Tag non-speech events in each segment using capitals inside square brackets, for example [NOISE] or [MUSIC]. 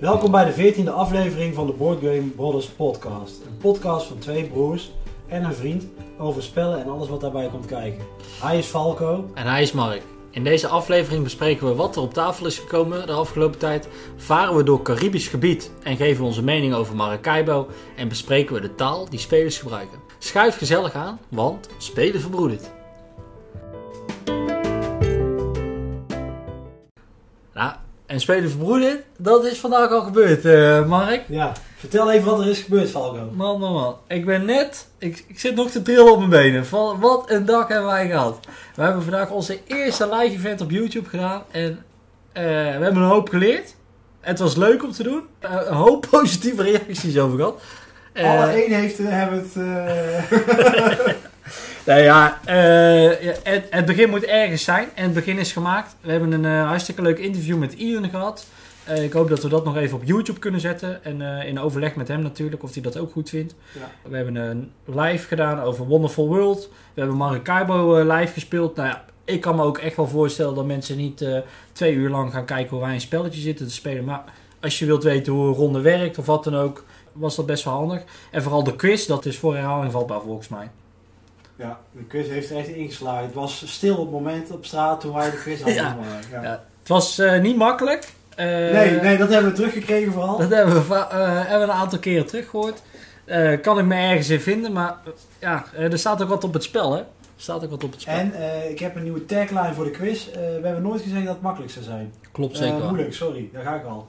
Welkom bij de 14e aflevering van de Board Game Brothers podcast. Een podcast van twee broers en een vriend over spellen en alles wat daarbij komt kijken. Hij is Falco. En hij is Mark. In deze aflevering bespreken we wat er op tafel is gekomen de afgelopen tijd, varen we door Caribisch gebied en geven we onze mening over Maracaibo en bespreken we de taal die spelers gebruiken. Schuif gezellig aan, want spelen verbroedert. En spelen verbroedert, dat is vandaag al gebeurd, eh, Mark. Ja, vertel even wat er is gebeurd, Falco. Man, man, man. Ik ben net... Ik, ik zit nog te trillen op mijn benen. Van, wat een dag hebben wij gehad. We hebben vandaag onze eerste live event op YouTube gedaan. En eh, we hebben een hoop geleerd. Het was leuk om te doen. Eh, een hoop positieve reacties over gehad. Eh, Alle eenheden hebben het... [LAUGHS] [LAUGHS] Nou ja, eh, het, het begin moet ergens zijn. En het begin is gemaakt. We hebben een eh, hartstikke leuk interview met Ian gehad. Eh, ik hoop dat we dat nog even op YouTube kunnen zetten. En in overleg met hem natuurlijk, of hij dat ook goed vindt. Ja. We hebben een live gedaan over Wonderful World. We hebben Maracaibo live gespeeld. Nou ja, ik kan me ook echt wel voorstellen dat mensen niet twee uur lang gaan kijken hoe wij een spelletje zitten te spelen. Maar als je wilt weten hoe een ronde werkt of wat dan ook, was dat best wel handig. En vooral de quiz, dat is voor herhaling vatbaar volgens mij. Ja, de quiz heeft er echt ingeslagen. Het was stil op het moment op straat toen wij de quiz [LAUGHS] hadden Ja. gemaakt. Ja. Ja. Het was eh, niet makkelijk. Eh, Nee, nee, dat hebben we teruggekregen vooral. Dat hebben we, eh, hebben we een aantal keren teruggehoord. Eh, kan ik me ergens in vinden, maar ja, er staat ook wat op het spel, hè? Er staat ook wat op het spel. En eh, ik heb een nieuwe tagline voor de quiz. Eh, we hebben nooit gezegd dat het makkelijk zou zijn. Klopt zeker wel. moeilijk, sorry. Daar ga ik al.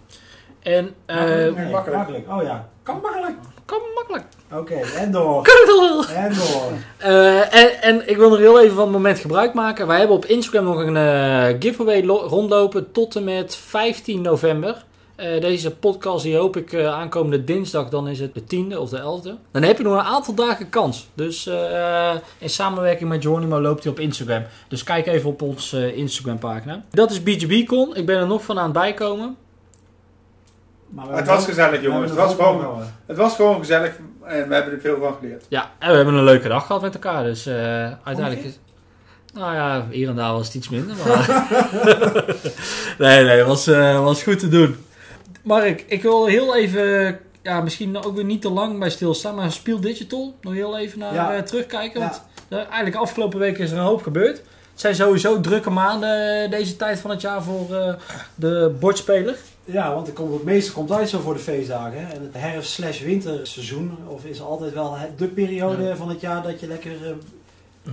En, eh, Makkelijk? Nee, makkelijk. makkelijk. Oh ja, kan makkelijk. Kom makkelijk. Oké, en door. En door. Eh, en, en ik wil nog heel even van het moment gebruik maken. Wij hebben op Instagram nog een eh, giveaway lo- rondlopen tot en met 15 november. Eh, deze podcast die hoop ik aankomende dinsdag, dan is het de 10e of de 11e. Dan heb je nog een aantal dagen kans. Dus in samenwerking met Geronimo loopt hij op Instagram. Dus kijk even op onze Instagram pagina. Dat is BGBcon. Ik ben er nog van aan het bijkomen. Maar Het was gezellig jongens. Het was, gewoon, wel. het was gewoon gezellig en we hebben er veel van geleerd. Ja, en we hebben een leuke dag gehad met elkaar. Dus eh, uiteindelijk is... Nou ja, hier en daar was het iets minder. Maar... [LAUGHS] nee, nee, het was, eh, was goed te doen. Mark, ik wil heel even... Ja, misschien ook weer niet te lang bij stilstaan. Maar Spiel Digital, nog heel even naar Ja. eh, terugkijken. Ja. Want eigenlijk afgelopen weken is er een hoop gebeurd. Het zijn sowieso drukke maanden deze tijd van het jaar voor eh, de bordspeler. Ja, want komt, het meeste komt uit zo voor de feestdagen. hè. En het herfst-slash-winterseizoen of is altijd wel de periode Ja. van het jaar dat je lekker eh,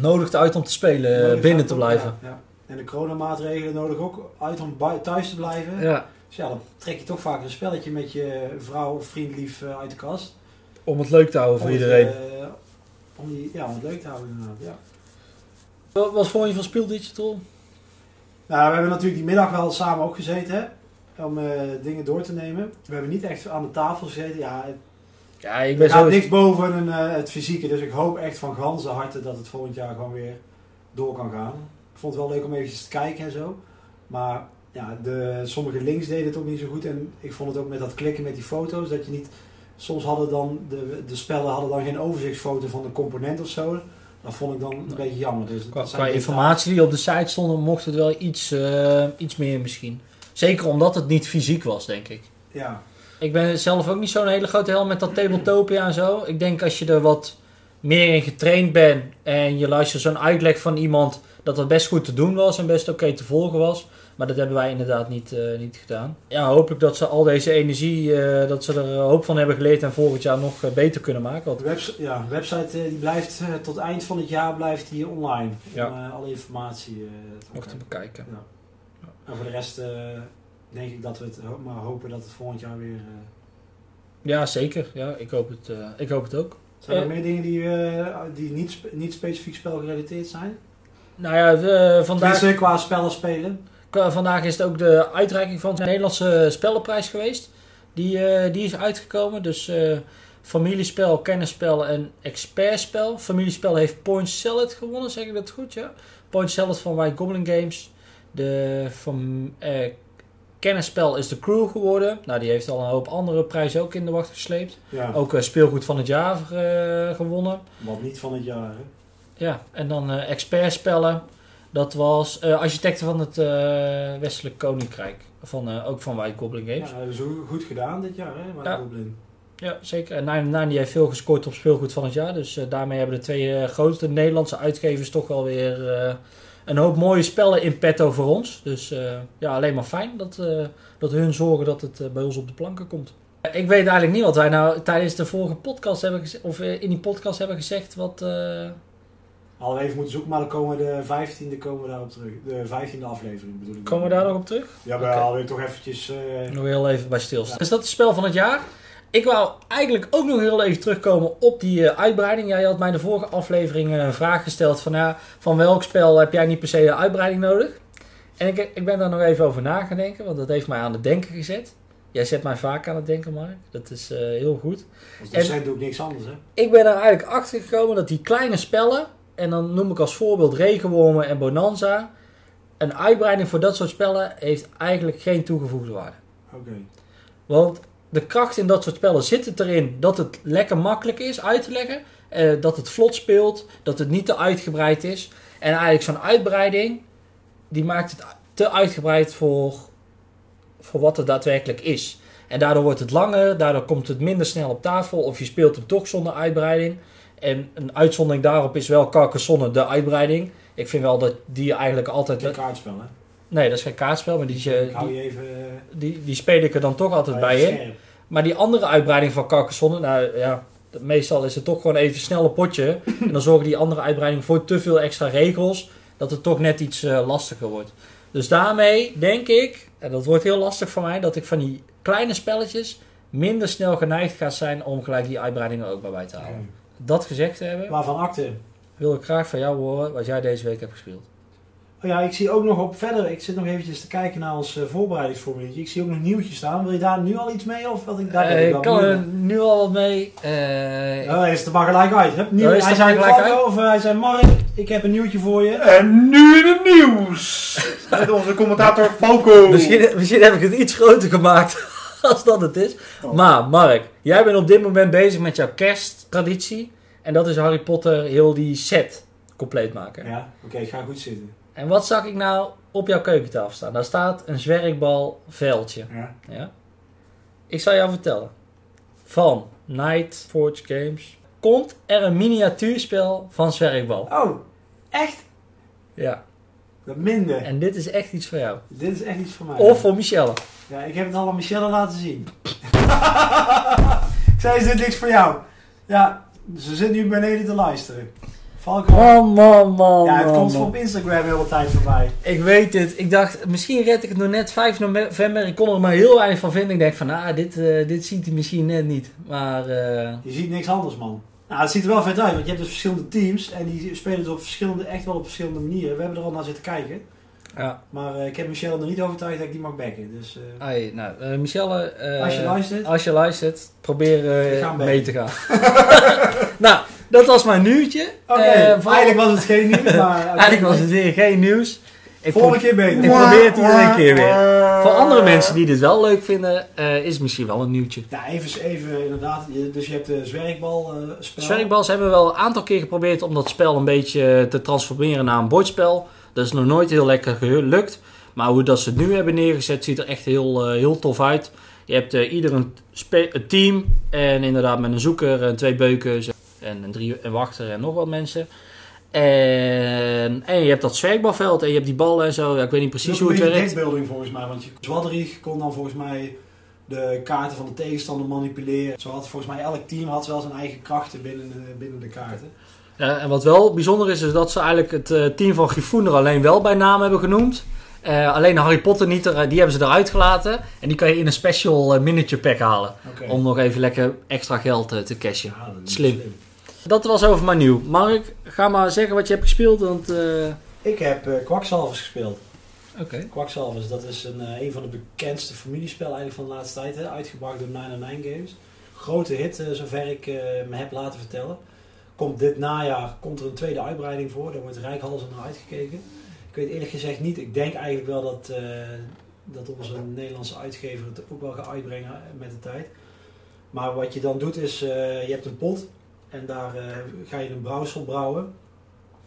Nodigt uit om te spelen, eh, binnen te om- blijven. Ja, ja. En de coronamaatregelen nodig ook uit om thuis te blijven. Ja. Dus ja, dan trek je toch vaak een spelletje met je vrouw of vriend lief eh, uit de kast. Om het leuk te houden voor Om het, iedereen. om, die, ja, om het leuk te houden inderdaad, ja. Wat, wat vond je van Spiel Digital? Nou, we hebben natuurlijk die middag wel samen ook gezeten hè, om eh, dingen door te nemen. We hebben niet echt aan de tafel gezeten. Ja, het Ja, ik er ben gaat zo... niks boven een, eh, het fysieke. Dus ik hoop echt van ganse harte dat het volgend jaar gewoon weer door kan gaan. Ik vond het wel leuk om even te kijken en zo. Maar ja, de, sommige links deden het ook niet zo goed. En ik vond het ook met dat klikken met die foto's. Dat je niet... Soms hadden dan de, de spellen hadden dan geen overzichtsfoto van de component of zo. Dat vond ik dan een beetje jammer. Dus Qua, informatie die op de site stonden, mocht het wel iets, eh, iets meer misschien. Zeker omdat het niet fysiek was, denk ik. Ja, Ik ben zelf ook niet zo'n hele grote held met dat Tabletopia en zo. Ik denk als je er wat meer in getraind bent en je luistert zo'n uitleg van iemand dat dat best goed te doen was en best oké te volgen was. Maar dat hebben wij inderdaad niet, eh, niet gedaan. Ja, hopelijk dat ze al deze energie, eh, dat ze er een hoop van hebben geleerd en volgend jaar nog eh, beter kunnen maken. Want de webs ja, de website eh, die blijft eh, tot eind van het jaar blijft die online. Ja. Om eh, alle informatie eh, te nog te bekijken. En voor de rest eh, denk ik dat we het maar hopen dat het volgend jaar weer... eh, Ja, zeker. Ja, ik, hoop het, eh, ik hoop het ook. Zijn er meer dingen die, die niet, spe- niet specifiek spelgerelateerd zijn? Nou ja, we- vandaag... Tenminste, qua spellen spelen. Vandaag is het ook de uitreiking van de Nederlandse spellenprijs geweest. Die, die is uitgekomen. Dus eh, familiespel, kennisspel en expertspel. Familiespel heeft Point Salad gewonnen, zeg ik dat goed? Ja. Point Salad van White Goblin Games. De van, eh, kennisspel is de Crew geworden. Nou, die heeft al een hoop andere prijzen ook in de wacht gesleept. Ja, Ook eh, speelgoed van het jaar eh, gewonnen. wat niet van het jaar. Hè? Ja, en dan eh expertspellen. Dat was architecten van het Westelijk Koninkrijk. Van, ook van White Goblin Games. Ja, dat is goed- goed gedaan dit jaar, hè? White Ja. Goblin. Ja, zeker. En Nine Nine die heeft veel gescoord op speelgoed van het jaar. Dus daarmee hebben de twee grootste Nederlandse uitgevers toch wel weer een hoop mooie spellen in petto voor ons. Dus eh, ja, alleen maar fijn dat, eh, dat hun zorgen dat het eh, bij ons op de planken komt. Ik weet eigenlijk niet wat wij nou tijdens de vorige podcast hebben gezegd, of in die podcast hebben gezegd. Wat, Hadden we even moeten zoeken, maar dan komen we de 15e komen we daarop terug. De 15e aflevering bedoel ik. komen we daar nog op terug? Ja, maar Oké. hadden we toch eventjes... eh, Nog heel even bij stilstaan. Ja. Is dat het spel van het jaar? Ik wou eigenlijk ook nog heel even terugkomen op die eh, uitbreiding. Jij had mij de vorige aflevering eh, een vraag gesteld van, ja, van welk spel heb jij niet per se een uitbreiding nodig? En ik, ik ben daar nog even over na gaan denken, want dat heeft mij aan het denken gezet. Jij zet mij vaak aan het denken, Mark. Dat is eh, heel goed. En- docent doe ik niks anders, hè? Ik ben er eigenlijk achter gekomen dat die kleine spellen, en dan noem ik als voorbeeld Regenwormen en Bonanza, een uitbreiding voor dat soort spellen heeft eigenlijk geen toegevoegde waarde. Oké. Want de kracht in dat soort spellen zit het erin dat het lekker makkelijk is uit te leggen. eh, dat het vlot speelt. Dat het niet te uitgebreid is. En eigenlijk zo'n uitbreiding. Die maakt het te uitgebreid voor, voor wat het daadwerkelijk is. En daardoor wordt het langer. Daardoor komt het minder snel op tafel. Of je speelt hem toch zonder uitbreiding. En een uitzondering daarop is wel Carcassonne de uitbreiding. Ik vind wel dat die eigenlijk altijd... Geen kaartspel, hè? Nee, dat is geen kaartspel. Maar die, die, je even... eh, die, die speel ik er dan toch altijd bij in. scherp. Maar die andere uitbreiding van Carcassonne, nou ja, meestal is het toch gewoon even een snelle potje. [COUGHS] en dan zorgen die andere uitbreiding voor te veel extra regels, dat het toch net iets eh, lastiger wordt. Dus daarmee denk ik, en dat wordt heel lastig voor mij, dat ik van die kleine spelletjes minder snel geneigd ga zijn om gelijk die uitbreidingen ook bij bij te halen. Dat gezegd te hebben, Waarvan akte? wil ik graag van jou horen wat jij deze week hebt gespeeld. Oh ja, ik zie ook nog op verder. Ik zit nog eventjes te kijken naar ons eh, voorbereidingsformuliertje. Ik zie ook nog nieuwtjes staan. Wil je daar nu al iets mee? Of wat ik daar Eh, ik kan er nu al wat mee. Eh. Oh, is het er maar gelijk uit. Nieuw. Het hij zei gelijk Falco, of hij zei Mark, ik heb een nieuwtje voor je. En nu de nieuws. [LAUGHS] Met onze commentator Falco. Misschien, misschien heb ik het iets groter gemaakt [LAUGHS] als dat het is. Oh. Maar Mark, jij bent op dit moment bezig met jouw kersttraditie. En dat is Harry Potter heel die set compleet maken. Ja, oké, ik ga goed zitten. En wat zag ik nou op jouw keukentafel staan? Daar staat een zwerkbalveldje. Ja. Ja? Ik zal jou vertellen. Van Night Forge Games komt er een miniatuurspel van zwerkbal. Oh, echt? Ja. Dat minder. En dit is echt iets voor jou. Dit is echt iets voor mij. Of voor Michelle. Ja, ik heb het al aan Michelle laten zien. [LAUGHS] ik zei, is dit niks voor jou? Ja, ze zit nu beneden te luisteren. Falco. Man, man, man. ja, het komt op Instagram heel de tijd voorbij. Ik weet het. Ik dacht, misschien red ik het nog net 5 november. Ik kon er maar heel weinig van vinden. Ik denk van, ah, dit, eh, dit ziet hij misschien net niet. Maar eh, Je ziet niks anders, man. Nou, het ziet er wel vet uit, want je hebt dus verschillende teams en die spelen het op verschillende, echt wel op verschillende manieren. We hebben er al naar zitten kijken. ja, Maar eh, ik heb Michelle er niet overtuigd dat ik die mag backen. Dus ai, nou, eh, Michelle, als je luistert, als je luistert, probeer mee te gaan. [LAUGHS] nou, dat was mijn nieuwtje. oké, Eh, eigenlijk was het geen nieuws, maar... [LAUGHS] Eigenlijk was het weer geen nieuws. Ik Volgende keer beter. Ik probeer het iedere keer weer. Voor andere mensen die dit wel leuk vinden, eh, is het misschien wel een nieuwtje. Ja, even, even inderdaad. Dus je hebt de zwerkbal eh spel. Zwerkbals hebben we wel een aantal keer geprobeerd om dat spel een beetje te transformeren naar een bordspel. Dat is nog nooit heel lekker gelukt. Maar hoe dat ze het nu hebben neergezet, ziet er echt heel, eh, heel tof uit. Je hebt eh, ieder een team. En inderdaad met een zoeker en twee beuken. En een drie en wachter en nog wat mensen. En, en je hebt dat zwerkbalveld en je hebt die ballen en zo. Ja, ik weet niet precies hoe het werkt. deckbuilding volgens mij. Want je Zwadderig kon dan volgens mij de kaarten van de tegenstander manipuleren. Zo had volgens mij elk team had wel zijn eigen krachten binnen de, binnen de kaarten. Ja, en wat wel bijzonder is, is dat ze eigenlijk het eh, team van Grifoen er alleen wel bij naam hebben genoemd. Eh, alleen Harry Potter niet, er, die hebben ze eruit gelaten. En die kan je in een special eh, miniature pack halen. Om nog even lekker extra geld eh, te cashen. Ja, dat is Slim. Dat was over mijn nieuw. Mark, ga maar zeggen wat je hebt gespeeld. Want, eh, Ik heb eh Kwakzalvers gespeeld. Oké. Kwakzalvers, dat is een, eh, een van de bekendste familiespellen eigenlijk van de laatste tijd. Hè? Uitgebracht door 909 Games. Grote hit, zover ik eh, me heb laten vertellen. Komt dit najaar komt er een tweede uitbreiding voor. Daar wordt rijkhalsend naar uitgekeken. Ik weet eerlijk gezegd niet. Ik denk eigenlijk wel dat, eh, dat onze Nederlandse uitgever het ook wel gaat uitbrengen met de tijd. Maar wat je dan doet is, eh, je hebt een pot. En daar eh, ga je een brouwsel brouwen.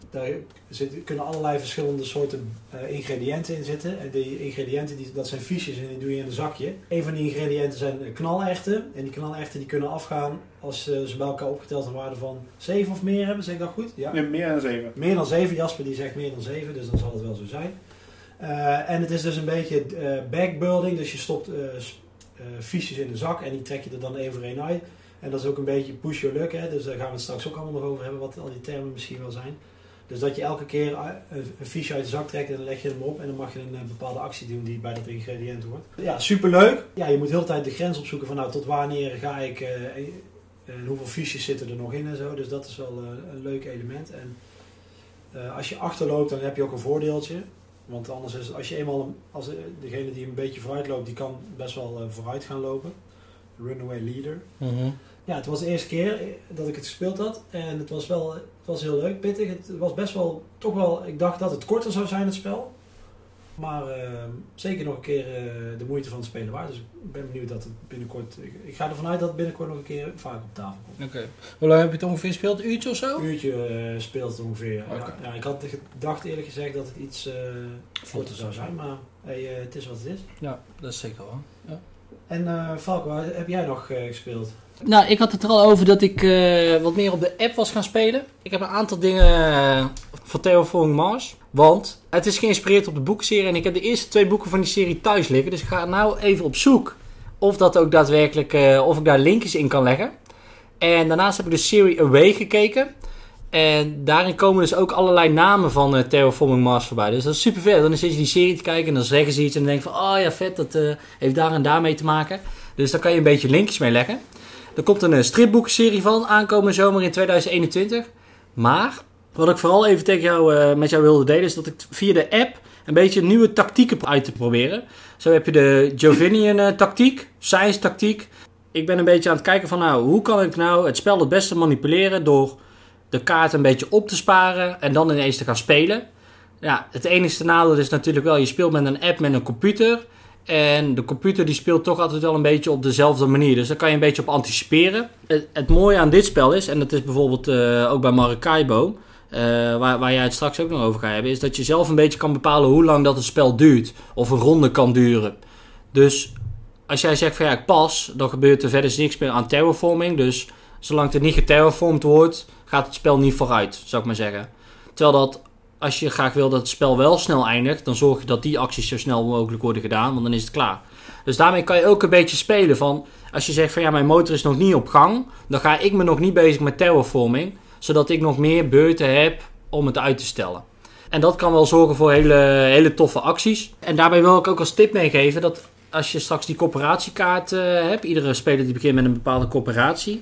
Daar zitten, kunnen allerlei verschillende soorten eh, ingrediënten in zitten. En die ingrediënten, die, dat zijn fiches en die doe je in een zakje. Een van die ingrediënten zijn knalerten. En die knalerten die kunnen afgaan als eh, ze bij elkaar opgeteld een waarde van 7 of meer hebben. Zeg ik dat goed? Ja. Nee, meer dan zeven. Meer dan 7. Jasper die zegt meer dan 7, dus dan zal het wel zo zijn. En het is dus een beetje backbuilding. Dus je stopt fiches in een zak en die trek je er dan één voor één uit. En dat is ook een beetje push your luck. Hè? Dus daar gaan we het straks ook allemaal nog over hebben, wat al die termen misschien wel zijn. Dus dat je elke keer eh, een, fiche uit de zak trekt en dan leg je hem op. En dan mag je een eh, bepaalde actie doen die bij dat ingrediënt hoort. Ja, superleuk. Ja, je moet de hele tijd de grens opzoeken van nou tot wanneer ga ik... eh, en hoeveel fiches zitten er nog in en zo. Dus dat is wel een leuk element. En als je achterloopt, dan heb je ook een voordeeltje. Want anders is als je eenmaal, een- als degene die een beetje vooruit loopt, die kan best wel vooruit gaan lopen. Runaway leader. Mhm. Ja, het was de eerste keer dat ik het gespeeld had. En het was wel het was heel leuk, pittig. Het was best wel, toch wel, ik dacht dat het korter zou zijn, het spel. Maar eh, zeker nog een keer eh, de moeite van het spelen waard. Dus ik ben benieuwd dat het binnenkort, ik, ik ga ervan uit dat het binnenkort nog een keer vaak op tafel komt. Oké. Hoe lang heb je het ongeveer gespeeld? Een uurtje of zo? Een uurtje eh, speelt het ongeveer. Ja, ja, ik had gedacht eerlijk gezegd dat het iets eh korter zou zijn. Maar hey, het is wat het is. Ja, dat is zeker wel. En eh Falco, waar heb jij nog eh, gespeeld? Nou, ik had het er al over dat ik eh, wat meer op de app was gaan spelen. Ik heb een aantal dingen eh, van Terraforming Mars. Want het is geïnspireerd op de boekenserie. En ik heb de eerste twee boeken van die serie thuis liggen. Dus ik ga nou even op zoek of dat ook daadwerkelijk, eh, of ik daar linkjes in kan leggen. En daarnaast heb ik de serie Away gekeken. En daarin komen dus ook allerlei namen van eh Terraforming Mars voorbij. Dus dat is super vet. Dan zit je die serie te kijken en dan zeggen ze iets. En dan denk je van, oh ja vet, dat eh, heeft daar en daar mee te maken. Dus daar kan je een beetje linkjes mee leggen. Er komt een eh, stripboekserie van aankomende zomer in 2021. Maar wat ik vooral even tegen jou, met jou wilde delen, is dat ik via de app een beetje nieuwe tactieken uit te proberen. Zo heb je de Jovinian tactiek, science tactiek. Ik ben een beetje aan het kijken van nou, hoe kan ik nou het spel het beste manipuleren door de kaart een beetje op te sparen en dan ineens te gaan spelen. Ja, het enige nadeel is natuurlijk wel, je speelt met een app met een computer. En de computer die speelt toch altijd wel een beetje op dezelfde manier. Dus daar kan je een beetje op anticiperen. Het, mooie aan dit spel is, en dat is bijvoorbeeld eh, ook bij Maracaibo, eh, waar, waar jij het straks ook nog over gaat hebben, is dat je zelf een beetje kan bepalen hoe lang dat het spel duurt. Of een ronde kan duren. Dus als jij zegt van ja, ik pas, dan gebeurt er verder niks meer aan terraforming. Dus zolang het niet geterraformd wordt, gaat het spel niet vooruit, zou ik maar zeggen. Terwijl dat, als je graag wil dat het spel wel snel eindigt, dan zorg je dat die acties zo snel mogelijk worden gedaan, want dan is het klaar. Dus daarmee kan je ook een beetje spelen van, als je zegt van ja, mijn motor is nog niet op gang, dan ga ik me nog niet bezig met terraforming, zodat ik nog meer beurten heb om het uit te stellen. En dat kan wel zorgen voor hele, hele toffe acties. En daarbij wil ik ook als tip meegeven dat als je straks die coöperatiekaart eh, hebt, iedere speler die begint met een bepaalde coöperatie,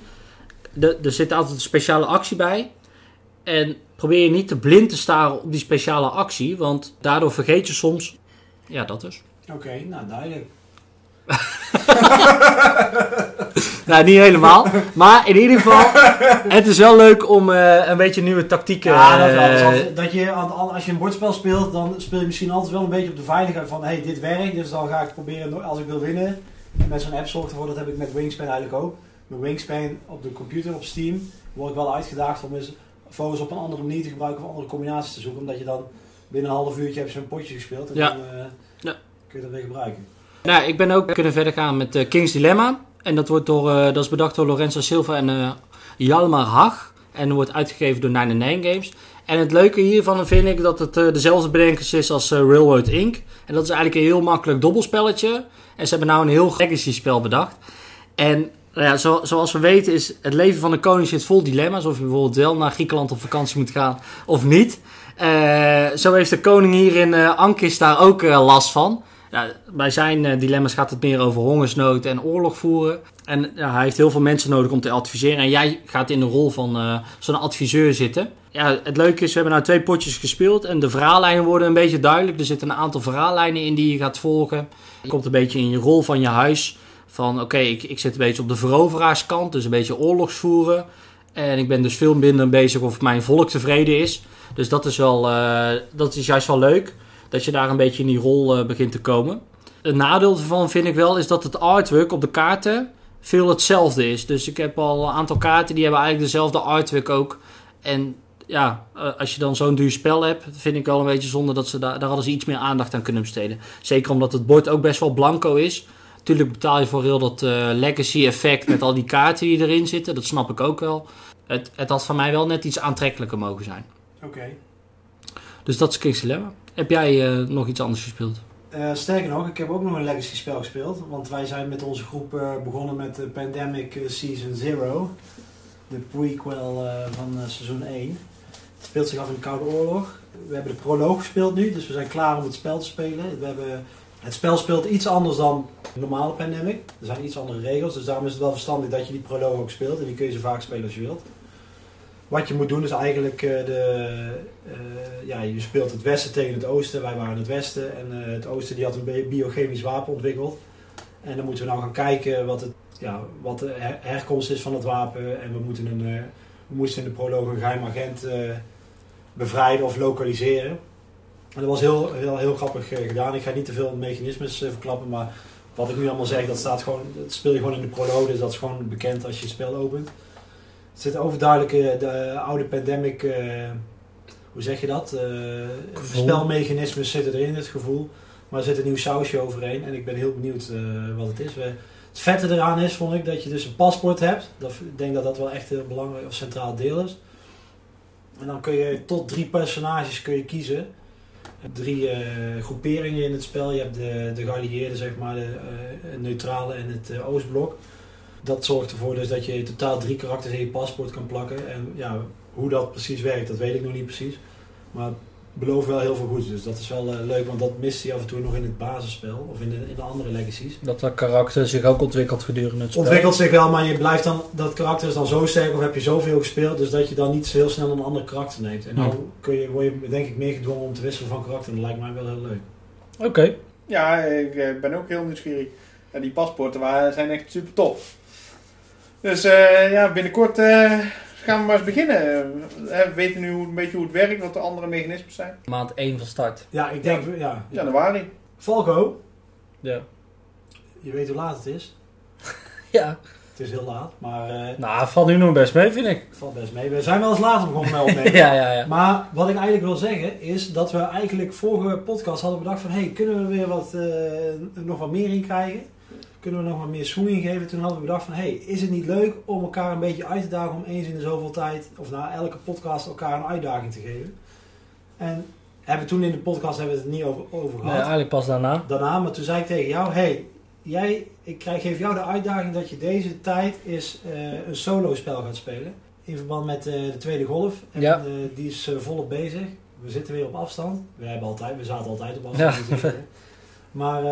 de, er zit altijd een speciale actie bij. En probeer je niet te blind te staren op die speciale actie, want daardoor vergeet je soms. Ja, dat dus. Oké, nou duidelijk. [LAUGHS] Nou, niet helemaal. Maar in ieder geval, het is wel leuk om eh, een beetje nieuwe tactieken. Ja, dat als, dat je, als je een bordspel speelt, dan speel je misschien altijd wel een beetje op de veiligheid van hey, dit werkt, dus dan ga ik proberen, als ik wil winnen, met zo'n app zorgt ervoor, dat heb ik met Wingspan eigenlijk ook. Met Wingspan op de computer op Steam word ik wel uitgedaagd om eens focus op een andere manier te gebruiken of andere combinaties te zoeken, omdat je dan binnen een half uurtje heb je zo'n potje gespeeld en Ja. dan eh, Ja. kun je dat weer gebruiken. Nou, ik ben ook kunnen verder gaan met eh, King's Dilemma. En dat, wordt door, eh, dat is bedacht door Lorenzo Silva en Jalmar Hag. En wordt uitgegeven door 99 Games. En het leuke hiervan vind ik dat het dezelfde bedenkers is als Railroad Inc. En dat is eigenlijk een heel makkelijk dobbelspelletje. En ze hebben nou een heel legacy spel bedacht. En nou ja, zo, zoals we weten is het leven van een koning zit vol dilemma's. Of je bijvoorbeeld wel naar Griekenland op vakantie moet gaan of niet. Eh, zo heeft de koning hier in eh, Ankis daar ook eh, last van. Bij zijn dilemma's gaat het meer over hongersnood en oorlog voeren. En hij heeft heel veel mensen nodig om te adviseren. En jij gaat in de rol van zo'n adviseur zitten. Ja, het leuke is, we hebben nou twee potjes gespeeld. En de verhaallijnen worden een beetje duidelijk. Er zitten een aantal verhaallijnen in die je gaat volgen. Je komt een beetje in je rol van je huis. Van oké, ik, ik zit een beetje op de veroveraarskant. Dus een beetje oorlogsvoeren. En ik ben dus veel minder bezig of mijn volk tevreden is. Dus dat is, wel, eh, dat is juist wel leuk. Dat je daar een beetje in die rol eh, begint te komen. Het nadeel ervan vind ik wel is dat het artwork op de kaarten veel hetzelfde is. Dus ik heb al een aantal kaarten die hebben eigenlijk dezelfde artwork ook. En ja, eh, als je dan zo'n duur spel hebt, vind ik wel een beetje zonde dat ze daar, daar hadden iets meer aandacht aan kunnen besteden. Zeker omdat het bord ook best wel blanco is. Natuurlijk betaal je voor heel dat eh, legacy effect met al die kaarten die erin zitten. Dat snap ik ook wel. Het, het had van mij wel net iets aantrekkelijker mogen zijn. Oké. Dus dat is King's Dilemma. Heb jij eh, nog iets anders gespeeld? Eh, sterker nog, ik heb ook nog een legacy spel gespeeld. Want wij zijn met onze groep begonnen met de Pandemic Season Zero. De prequel van seizoen 1. Het speelt zich af in de Koude Oorlog. We hebben de proloog gespeeld nu, dus we zijn klaar om het spel te spelen. We hebben, het spel speelt iets anders dan de normale Pandemic. Er zijn iets andere regels, dus daarom is het wel verstandig dat je die proloog ook speelt. En die kun je zo vaak spelen als je wilt. Wat je moet doen is eigenlijk eh, de, eh, ja, je speelt het westen tegen het oosten. Wij waren het westen en eh, het oosten die had een bi- biochemisch wapen ontwikkeld. En dan moeten we nou gaan kijken wat, het, ja, wat de her- herkomst is van het wapen. En we, moeten een, we moesten in de proloog een geheim agent bevrijden of lokaliseren. En dat was heel, heel, heel grappig eh, gedaan. Ik ga niet te veel mechanismes eh, verklappen, maar wat ik nu allemaal zeg, dat staat gewoon, dat speel je gewoon in de proloog, dus dat is gewoon bekend als je het spel opent. Er zit overduidelijk eh, de oude pandemic, hoe zeg je dat? Gevoel. spelmechanismes zitten erin, het gevoel. Maar er zit een nieuw sausje overheen en ik ben heel benieuwd wat het is. Het vette eraan is, vond ik, dat je dus een paspoort hebt. Dat, ik denk dat dat wel echt een belangrijk of centraal deel is. En dan kun je tot drie personages kun je kiezen. Drie eh, groeperingen in het spel. Je hebt de, de geallieerden, zeg maar, de eh, neutrale en het eh, Oostblok. Dat zorgt ervoor dus dat je totaal drie karakters in je paspoort kan plakken. En ja, hoe dat precies werkt, dat weet ik nog niet precies. Maar belooft wel heel veel goeds. Dus dat is wel eh, leuk, want dat mist hij af en toe nog in het basisspel. Of in de, in de andere legacies. Dat dat karakter zich ook ontwikkelt gedurende het spel. Ontwikkelt zich wel, maar je blijft dan, dat karakter is dan zo sterk of heb je zoveel gespeeld, dus dat je dan niet heel snel een ander karakter neemt. En dan kun je, word je denk ik meer gedwongen om te wisselen van karakter. Dat lijkt mij wel heel leuk. Oké. Ja, ik eh, ben ook heel nieuwsgierig. Ja, die paspoorten waren, zijn echt super tof. Dus eh, ja, binnenkort eh, gaan we maar eens beginnen. Eh, we weten nu hoe, een beetje hoe het werkt, wat de andere mechanismen zijn. Maand 1 van start. Ja, ik denk, ja. Januari. Falco, Ja. je weet hoe laat het is. [LAUGHS] Ja. Het is heel laat, maar eh, Nou, valt nu nog best mee, vind ik. het valt best mee. We zijn wel eens later begonnen met [LAUGHS] opnemen. ja, ja, ja. Maar wat ik eigenlijk wil zeggen is dat we eigenlijk vorige podcast hadden bedacht van... hey, kunnen we weer wat, eh, nog wat meer in krijgen? Kunnen we nog wat meer swing in geven? Toen hadden we bedacht van... hey, is het niet leuk om elkaar een beetje uit te dagen om eens in de zoveel tijd... of na elke podcast elkaar een uitdaging te geven? En hebben toen in de podcast hebben we het niet over, over Nee, gehad. eigenlijk pas daarna. Daarna, maar toen zei ik tegen jou... hey, jij, ik krijg, geef jou de uitdaging dat je deze tijd is eh, een solo spel gaat spelen. In verband met eh, de tweede golf. En Ja. eh, die is volop bezig. We zitten weer op afstand. We, hebben altijd, we zaten altijd op afstand. Ja. [LAUGHS] Maar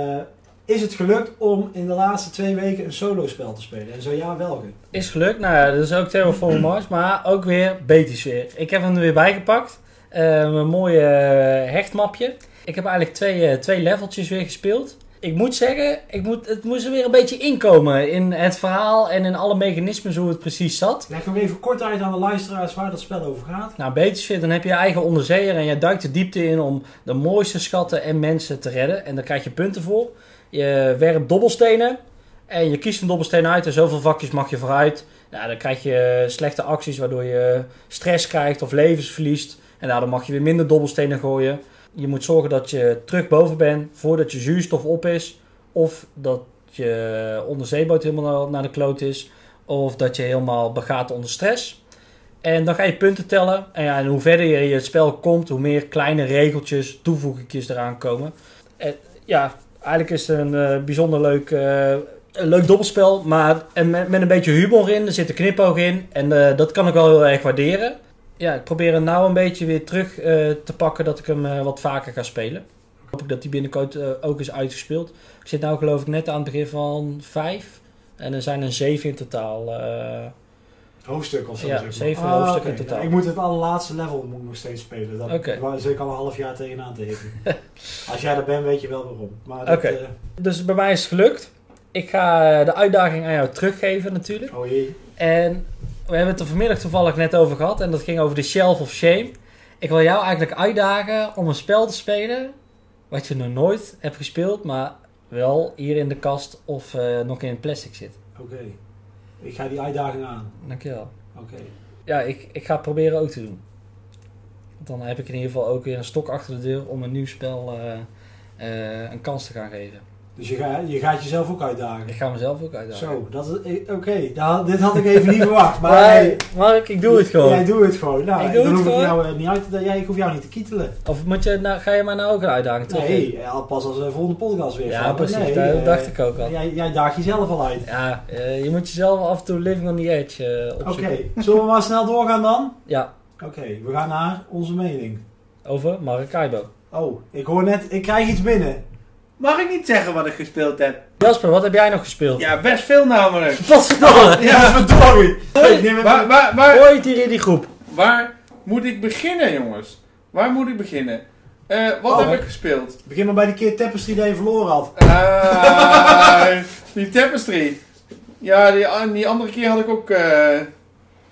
is het gelukt om in de laatste twee weken een solo spel te spelen? En zo ja, welke? Is gelukt. Nou ja, dat is ook Terraform Mars, maar ook weer Betis weer. Ik heb hem er weer bijgepakt. Eh mijn mooie eh, hechtmapje. Ik heb eigenlijk twee, eh, twee leveltjes weer gespeeld. Ik moet zeggen, ik moet, het moest er weer een beetje inkomen in het verhaal en in alle mechanismen hoe het precies zat. Leg nog even kort uit aan de luisteraars waar dat spel over gaat. Nou, shit, dan heb je je eigen onderzeeër en je duikt de diepte in om de mooiste schatten en mensen te redden. En daar krijg je punten voor. Je werpt dobbelstenen en je kiest een dobbelsteen uit en zoveel vakjes mag je vooruit. Nou, dan krijg je slechte acties waardoor je stress krijgt of levens verliest. En daardoor mag je weer minder dobbelstenen gooien. Je moet zorgen dat je terug boven bent voordat je zuurstof op is. Of dat je onderzeeboot helemaal naar de kloot is. Of dat je helemaal begaat onder stress. En dan ga je punten tellen. En, ja, en hoe verder je het spel komt, hoe meer kleine regeltjes, toevoegingjes eraan komen. En, ja, eigenlijk is het een eh, bijzonder leuk, eh, een leuk dobbelspel. Maar en met, een beetje humor in. Er zit een knipoog in. En eh, dat kan ik wel heel erg waarderen. Ja, ik probeer hem nou een beetje weer terug te pakken. Dat ik hem wat vaker ga spelen. Hoop ik dat die binnenkort ook is uitgespeeld. Ik zit nou geloof ik net aan het begin van vijf. En er zijn er zeven in totaal. Hoofdstuk of zo. Ja, zeven Ah, hoofdstukken in totaal. ik moet het allerlaatste level moet nog steeds spelen. Dat waar zit ik al een half jaar tegenaan te hikken. [LAUGHS] Als jij er bent, weet je wel waarom. Maar dat, eh, Dus bij mij is het gelukt. Ik ga eh, de uitdaging aan jou teruggeven natuurlijk. oh jee. En we hebben het er vanmiddag toevallig net over gehad. En dat ging over de Shelf of Shame. Ik wil jou eigenlijk uitdagen om een spel te spelen. Wat je nog nooit hebt gespeeld. Maar wel hier in de kast of eh, nog in het plastic zit. Oké. Ik ga die uitdaging aan. Dankjewel. Oké. Ja, ik, ik ga het proberen ook te doen. Dan heb ik in ieder geval ook weer een stok achter de deur om een nieuw spel eh, eh, een kans te gaan geven. Dus je, ga, je gaat jezelf ook uitdagen. Ik ga mezelf ook uitdagen. Zo, dat is... eh, Oké, nou, dit had ik even niet verwacht. Maar [LAUGHS] Maar, hey, Mark, ik doe het gewoon. Jij doet het gewoon. Nou, Ik doe dan het hoef ik gewoon. jou eh, niet uit te... Ja, ik hoef jou niet te kietelen. Of moet je, nou, ga je mij nou ook een uitdaging terug? Nee, al pas als de volgende podcast weer. Ja, van. precies. Nee, dat eh, dacht ik ook al. Jij, jij daagt jezelf al uit. Ja, eh, je moet jezelf af en toe living on the edge eh, Oké, zullen we maar snel doorgaan dan? Ja, Oké, we gaan naar onze mening. over Maracaibo. Oh, ik hoor net, ik krijg iets binnen. Mag ik niet zeggen wat ik gespeeld heb? Jasper, wat heb jij nog gespeeld? Ja, best veel namelijk. [LAUGHS] Wat verdomme! Ja, verdorie. Ik neem waar, waar, waar, Gooi het hier in die groep. waar moet ik beginnen, jongens? Waar moet ik beginnen? Eh, wat Oh, heb ik gespeeld? Begin maar bij die keer Tapestry die je verloren had. Ah, [LAUGHS] die tapestry. Ja, die, die andere keer had ik ook eh,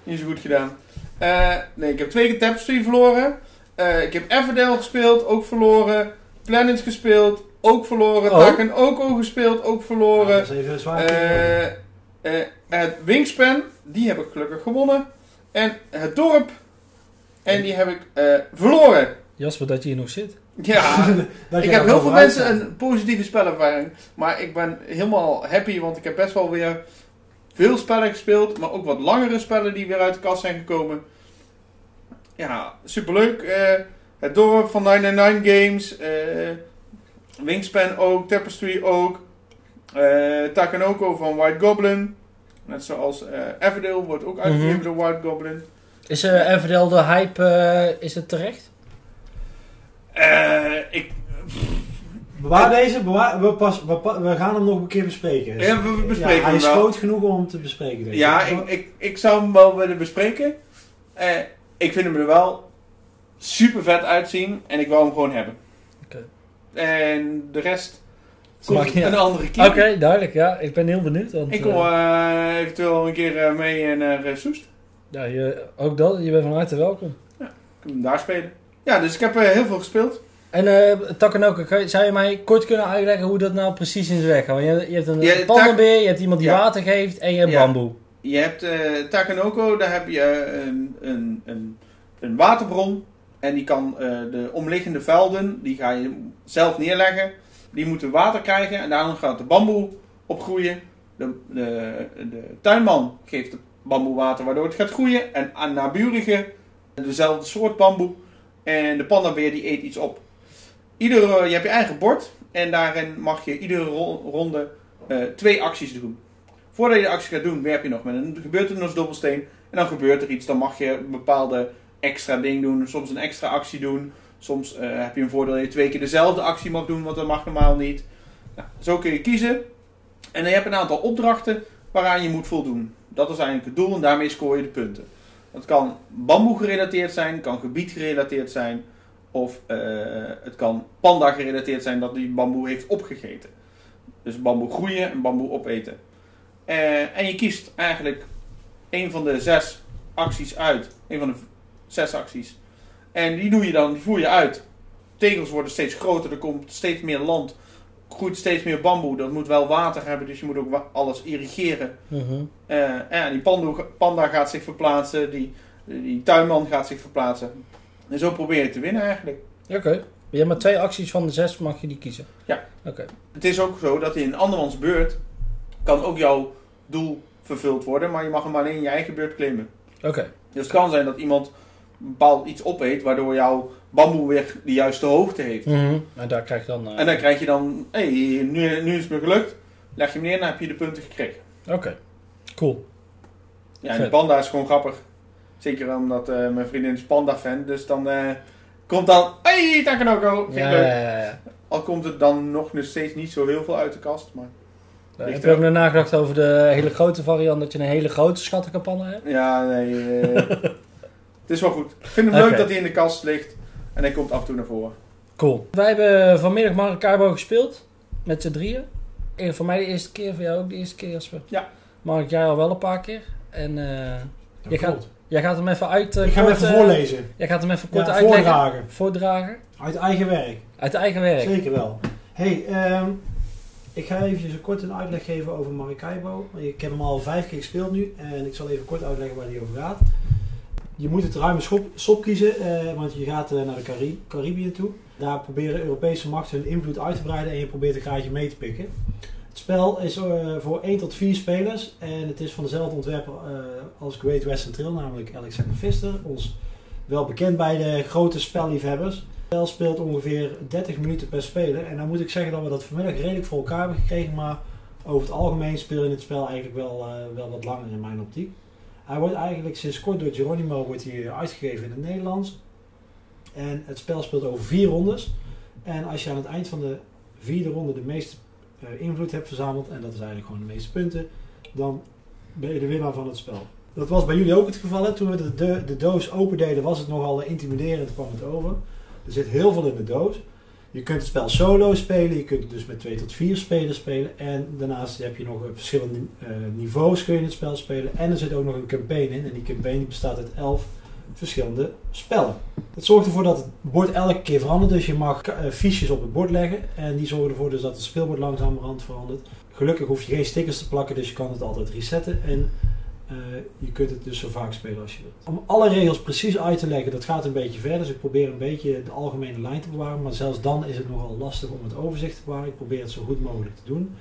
niet zo goed gedaan. Eh, nee, ik heb twee keer tapestry verloren. Eh, ik heb Everdell gespeeld, ook verloren. Planets gespeeld, ook verloren. Oh. Taken Oko gespeeld, ook Ja, verloren. dat is even zwaar. Eh, eh, het Wingspan, die heb ik gelukkig gewonnen. En het dorp, en die heb ik eh, verloren. Jasper, dat je hier nog zit. Ja, [LAUGHS] Dat ik heb heel veel mensen een positieve spelervaring. Maar ik ben helemaal happy, want ik heb best wel weer veel spellen gespeeld. Maar ook wat langere spellen die weer uit de kast zijn gekomen. Ja, superleuk. Eh, het dorp van 999 Games. eh, Wingspan ook. Tapestry ook. eh Takanoko van White Goblin. Net zoals eh Everdale wordt ook uitgegeven Mhm. door White Goblin. Is uh, Everdell de hype, is het terecht? Eh, ik, Bewaar deze, bewaar, we, pas, we, gaan hem nog een keer bespreken. Ja, we bespreken Ja, hij is wel. groot genoeg om hem te bespreken. Denk Ja, ik, ik, ik zou hem wel willen bespreken. Eh, ik vind hem er wel super vet uitzien en ik wil hem gewoon hebben. En de rest komt niet een andere keer. Oké, duidelijk. Ja, ik ben heel benieuwd. Want, Ik kom eh, eh, eventueel een keer eh, mee naar eh, Soest. ja, je, ook dat, je bent van harte welkom. Ik kan hem daar spelen. Ja, dus ik heb eh, heel veel gespeeld. En uh, zou je mij kort kunnen uitleggen hoe dat nou precies in zijn werk gaat? Want je, je hebt een Ja, pandabeer, je hebt iemand die Ja. water geeft en je hebt Ja. bamboe. Je hebt eh Takanoko, daar heb je een, een, een, een waterbron. En die kan eh, de omliggende velden, die ga je zelf neerleggen. Die moeten water krijgen en daarom gaat de bamboe opgroeien. De, de, de tuinman geeft het bamboe water waardoor het gaat groeien. En aan naburige dezelfde soort bamboe. En de pandabeer die eet iets op. Iedere, je hebt je eigen bord en daarin mag je iedere ro- ronde eh, twee acties doen. Voordat je de actie gaat doen, werp je nog met een gebeurtenisdobbelsteen. En dan gebeurt er iets. Dan mag je bepaalde extra ding doen. Soms een extra actie doen. Soms eh, heb je een voordeel dat je twee keer dezelfde actie mag doen, want dat mag normaal niet. Nou, zo kun je kiezen. En dan heb je een aantal opdrachten waaraan je moet voldoen. Dat is eigenlijk het doel en daarmee scoor je de punten. Dat kan bamboe gerelateerd zijn, kan gebied gerelateerd zijn. Of eh, het kan panda gerelateerd zijn dat die bamboe heeft opgegeten. Dus bamboe groeien en bamboe opeten. Eh, en je kiest eigenlijk een van de zes acties uit. Een van de zes acties. En die doe je dan, die voer je uit. Tegels worden steeds groter, er komt steeds meer land. Groeit steeds meer bamboe. Dat moet wel water hebben, dus je moet ook alles irrigeren. Mhm. Eh, en die pandu- panda gaat zich verplaatsen, die, die tuinman gaat zich verplaatsen. En zo probeer je te winnen eigenlijk. Oké. Je hebt maar twee acties van de zes, mag je die kiezen? Ja. Oké. Het is ook zo dat in andermans beurt kan ook jouw doel vervuld worden, maar je mag hem alleen in je eigen beurt claimen. Oké. Dus het kan zijn dat iemand bepaald iets opeet, waardoor jouw bamboe weer de juiste hoogte heeft. Mhm. En daar krijg je dan... eh, En dan krijg je dan, hé, hey, nu, nu is het me gelukt. Leg je hem neer, dan heb je de punten gekregen. Oké. Cool. Ja, en de panda is gewoon grappig. Zeker omdat eh, mijn vriendin is panda-fan, dus dan eh, komt dan, hé, hey, Takanoko, vind ik Ja, leuk. ja, ja, ja. Al komt het dan nog steeds niet zo heel veel uit de kast, maar Heb Ligt je ook nog nagedacht over de hele grote variant, dat je een hele grote schattenkapanne hebt? ja, nee, eh, [LAUGHS] het is wel goed. Ik vind hem leuk dat hij in de kast ligt en hij komt af en toe naar voren. Cool. Wij hebben vanmiddag Maracaibo gespeeld. Met z'n drieën. En voor mij de eerste keer, voor jou ook de eerste keer, Jasper. Ja. Mark, jij al wel een paar keer. En eh, Dat je, gaat, jij gaat hem even uit... eh, Ik ga hem even eh, voorlezen. Jij gaat hem even kort Ja, uitleggen. voordragen. Voordragen. Uit eigen werk. Uit eigen werk. Zeker wel. hey, ehm, ik ga eventjes een kort een uitleg geven over Maracaibo. Ik heb hem al vijf keer gespeeld nu en ik zal even kort uitleggen waar die over gaat. Je moet het ruime schop, sop kiezen, eh, want je gaat eh, naar de Cari Caribië toe. Daar proberen Europese machten hun invloed uit te breiden en je probeert een graadje mee te pikken. Het spel is eh, voor 1 tot 4 spelers en het is van dezelfde ontwerper als Great Western Trail, namelijk Alexander Pfister. Ons wel bekend bij de grote spelliefhebbers. Het spel speelt ongeveer 30 minuten per speler en dan moet ik zeggen dat we dat vanmiddag redelijk voor elkaar hebben gekregen, maar over het algemeen speel je het spel eigenlijk wel, wel wat langer in mijn optiek. Hij wordt eigenlijk sinds kort door Geronimo wordt hij uitgegeven in het Nederlands. En het spel speelt over vier rondes. En als je aan het eind van de vierde ronde de meeste eh, invloed hebt verzameld, en dat is eigenlijk gewoon de meeste punten, dan ben je de winnaar van het spel. Dat was bij jullie ook het geval. Toen we de, de, de doos opendeden was het nogal intimiderend, kwam het over. Er zit heel veel in de doos. Je kunt het spel solo spelen, je kunt het dus met twee tot vier spelers spelen. En daarnaast heb je nog eh, verschillende eh, niveaus kun je het spel spelen. En er zit ook nog een campaign in. En die campaign bestaat uit elf verschillende spellen. Het zorgt ervoor dat het bord elke keer verandert. Dus je mag eh, fiches op het bord leggen. En die zorgen ervoor dus dat het speelbord langzamerhand verandert. Gelukkig hoef je geen stickers te plakken, dus je kan het altijd resetten. En eh, je kunt het dus zo vaak spelen als je wilt. Om alle regels precies uit te leggen, dat gaat een beetje ver. Dus ik probeer een beetje de algemene lijn te bewaren. Maar zelfs dan is het nogal lastig om het overzicht te bewaren. Ik probeer het zo goed mogelijk te doen.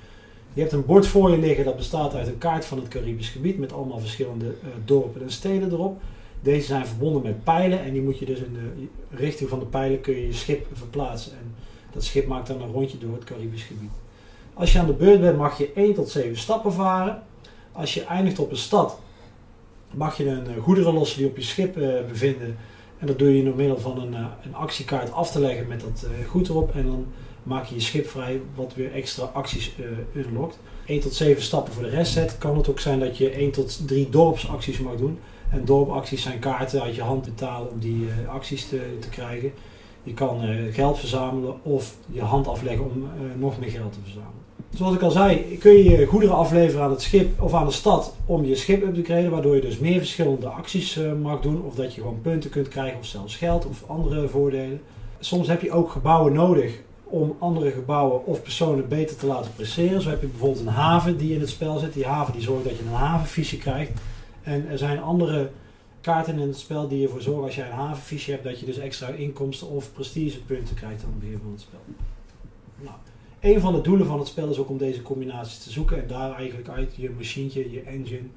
Je hebt een bord voor je liggen dat bestaat uit een kaart van het Caribisch gebied met allemaal verschillende uh, dorpen en steden erop. Deze zijn verbonden met pijlen en die moet je dus in de richting van de pijlen kun je je schip verplaatsen. En dat schip maakt dan een rondje door het Caribisch gebied. Als je aan de beurt bent mag je 1 tot 7 stappen varen. Als je eindigt op een stad mag je een goederen lossen die op je schip uh, bevinden. En dat doe je door middel van een, uh, een actiekaart af te leggen met dat goed erop. En dan maak je je schip vrij wat weer extra acties unlockt. 1 tot 7 stappen voor de rest zet. Kan het ook zijn dat je 1 tot 3 dorpsacties mag doen. En dorpacties zijn kaarten uit je hand betalen om die acties te, te, krijgen. Je kan geld verzamelen of je hand afleggen om nog meer geld te verzamelen. Zoals ik al zei, kun je goederen afleveren aan het schip of aan de stad om je schip up te graden, waardoor je dus meer verschillende acties mag doen. Of dat je gewoon punten kunt krijgen of zelfs geld of andere voordelen. Soms heb je ook gebouwen nodig om andere gebouwen of personen beter te laten presteren. Zo heb je bijvoorbeeld een haven die in het spel zit. Die haven die zorgt dat je een havenvisie krijgt. En er zijn andere kaarten in het spel die ervoor zorgen als jij een havenfiche hebt dat je dus extra inkomsten of prestigepunten krijgt aan het beheer van het spel. Nou, een van de doelen van het spel is ook om deze combinaties te zoeken en daar eigenlijk uit je machientje, je engine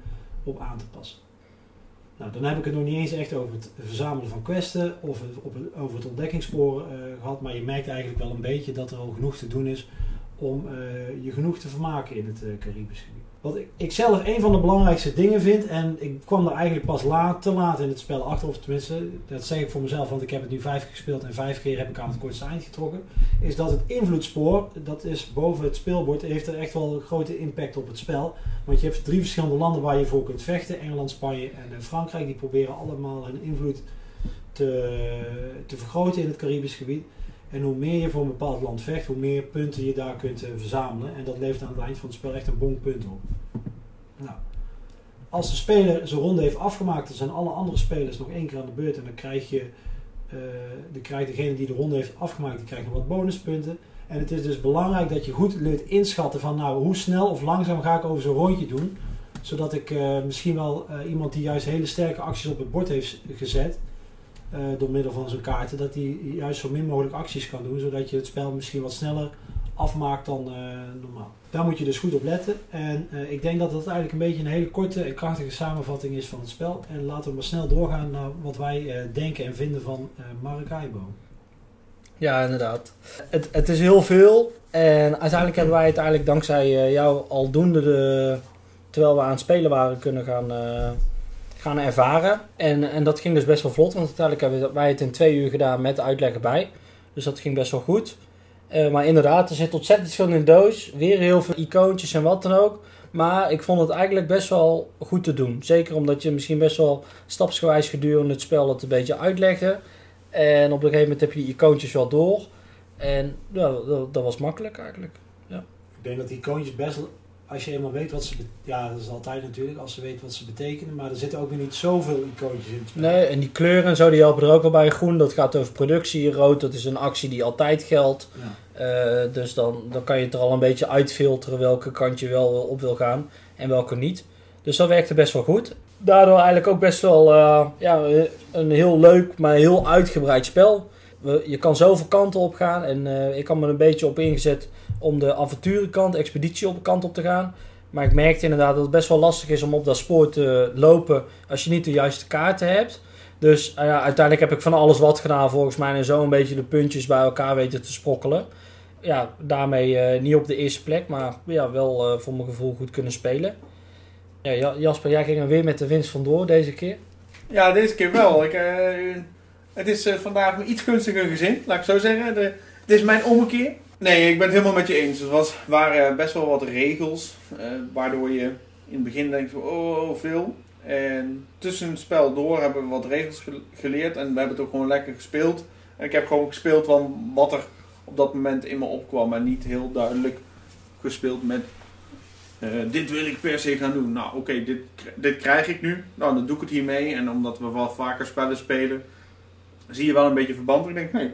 op aan te passen. Nou, dan heb ik het nog niet eens echt over het verzamelen van questen of over het ontdekkingssporen uh, gehad, maar je merkt eigenlijk wel een beetje dat er al genoeg te doen is om uh, je genoeg te vermaken in het uh, Caribisch gebied. Wat ik, zelf een van de belangrijkste dingen vind, en ik kwam er eigenlijk pas laat, te laat in het spel achter, of tenminste, dat zeg ik voor mezelf, want ik heb het nu vijf keer gespeeld en vijf keer heb ik aan het kortste eind getrokken, is dat het invloedsspoor, dat is boven het speelbord, heeft er echt wel een grote impact op het spel. Want je hebt drie verschillende landen waar je voor kunt vechten, Engeland, Spanje en Frankrijk, die proberen allemaal hun invloed te, te vergroten in het Caribisch gebied. En hoe meer je voor een bepaald land vecht, hoe meer punten je daar kunt uh, verzamelen. En dat levert aan het eind van het spel echt een bon punt op. Nou, als de speler zijn ronde heeft afgemaakt, dan zijn alle andere spelers nog één keer aan de beurt. En dan krijg je, uh, dan krijgt degene die de ronde heeft afgemaakt, die krijgt wat bonuspunten. En het is dus belangrijk dat je goed leert inschatten van nou, hoe snel of langzaam ga ik over zo'n rondje doen. Zodat ik uh, misschien wel iemand die juist hele sterke acties op het bord heeft gezet, uh, door middel van zijn kaarten, dat hij juist zo min mogelijk acties kan doen, zodat je het spel misschien wat sneller afmaakt dan uh, normaal. Daar moet je dus goed op letten. En uh, ik denk dat dat eigenlijk een beetje een hele korte en krachtige samenvatting is van het spel. En laten we maar snel doorgaan naar wat wij denken en vinden van Maracaibo. Ja, inderdaad. Het, het is heel veel. En uiteindelijk hebben wij het eigenlijk dankzij jou aldoende, de, terwijl we aan het spelen waren, kunnen gaan gaan ervaren. En, en dat ging dus best wel vlot, want uiteindelijk hebben wij het in twee uur gedaan met uitleg erbij. Dus dat ging best wel goed. Uh, maar inderdaad, er zit ontzettend veel in de doos. Weer heel veel icoontjes en wat dan ook. Maar ik vond het eigenlijk best wel goed te doen. Zeker omdat je misschien best wel stapsgewijs gedurende het spel het een beetje uitlegde. En op een gegeven moment heb je die icoontjes wel door. En ja, dat, dat was makkelijk eigenlijk. Ja. Ik denk dat die icoontjes best als je eenmaal weet wat ze... Ja, dat is altijd natuurlijk, als ze weten wat ze betekenen. Maar er zitten ook weer niet zoveel icoontjes in. Nee, en die kleuren en zo, die helpen er ook al bij. Groen, dat gaat over productie. Rood, dat is een actie die altijd geldt. Ja. Uh, dus dan, dan kan je het er al een beetje uitfilteren welke kant je wel op wil gaan en welke niet. Dus dat werkte best wel goed. daardoor eigenlijk ook best wel eh, ja, een heel leuk, maar heel uitgebreid spel. Je kan zoveel kanten op gaan en eh, ik had me een beetje op ingezet om de avonturenkant, expeditie op kant op te gaan. Maar ik merkte inderdaad dat het best wel lastig is om op dat spoor te lopen als je niet de juiste kaarten hebt. Dus eh, ja, uiteindelijk heb ik van alles wat gedaan volgens mij en zo een beetje de puntjes bij elkaar weten te sprokkelen. Ja, daarmee eh, niet op de eerste plek, maar ja, wel eh, voor mijn gevoel goed kunnen spelen. Ja, Ja, Jasper, jij ging er weer met de winst vandoor deze keer. Ja, deze keer wel. Ik, het is vandaag een iets gunstiger gezin, laat ik zo zeggen. Het is mijn ommekeer. Nee, ik ben het helemaal met je eens. Er was, waren best wel wat regels, eh, waardoor je in het begin denkt van oh, oh, veel. En tussen het spel door hebben we wat regels ge- geleerd en we hebben het ook gewoon lekker gespeeld. En ik heb gewoon gespeeld van wat er op dat moment in me opkwam en niet heel duidelijk gespeeld met eh, dit wil ik per se gaan doen. Nou, oké, dit, dit krijg ik nu. Nou, dan doe ik het hiermee. En omdat we wel vaker spellen spelen, zie je wel een beetje verband. Ik denk, nee,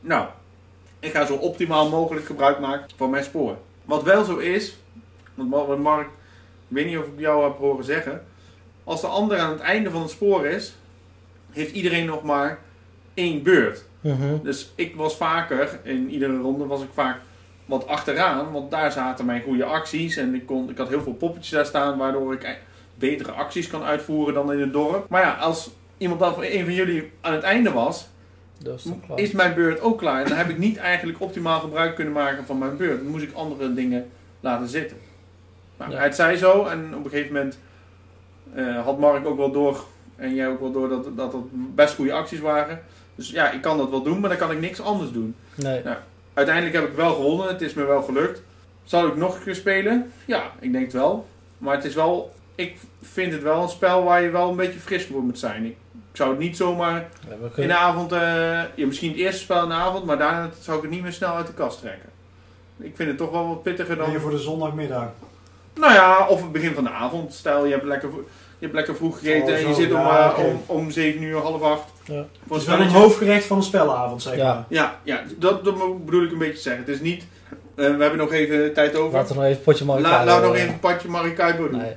nou, ik ga zo optimaal mogelijk gebruik maken van mijn spoor. Wat wel zo is, want Mar- Mark, ik weet niet of ik jou heb horen zeggen. Als de ander aan het einde van het spoor is, heeft iedereen nog maar één beurt. Dus ik was vaker, in iedere ronde was ik vaak wat achteraan, want daar zaten mijn goede acties en ik, kon, ik had heel veel poppetjes daar staan, waardoor ik e- betere acties kan uitvoeren dan in het dorp. Maar ja, als iemand dan een van jullie aan het einde was, Dat is toch klaar. is mijn beurt ook klaar. En dan heb ik niet eigenlijk optimaal gebruik kunnen maken van mijn beurt. Dan moest ik andere dingen laten zitten. Nou, Ja. Het zij zo en op een gegeven moment eh, had Mark ook wel door, en jij ook wel door, dat, dat het best goede acties waren. Dus ja, ik kan dat wel doen, maar dan kan ik niks anders doen. Nee. Uiteindelijk heb ik wel gewonnen, het is me wel gelukt. Zal ik nog een keer spelen? Ja, ik denk het wel. Maar het is wel, ik vind het wel een spel waar je wel een beetje fris voor moet zijn. Ik, zou het niet zomaar Ja, in de avond, eh, ja, misschien het eerste spel in de avond, maar daarna zou ik het niet meer snel uit de kast trekken. Ik vind het toch wel wat pittiger Ben dan. je voor de zondagmiddag? Nou ja, of het begin van de avond. Stel, je hebt lekker, vo- je hebt lekker vroeg gegeten Oh, en je zit om, ja, eh, om, om 7 uur, half 8. Ja. Voor Het is wel een hoofdgerecht van een spellenavond, zeg Ja. maar. Ja, ja dat, dat bedoel ik een beetje te zeggen. Het is niet. eh, we hebben nog even tijd over. Laten we nog even een potje Kart, laat nog even een Marikaibo doen. Nee.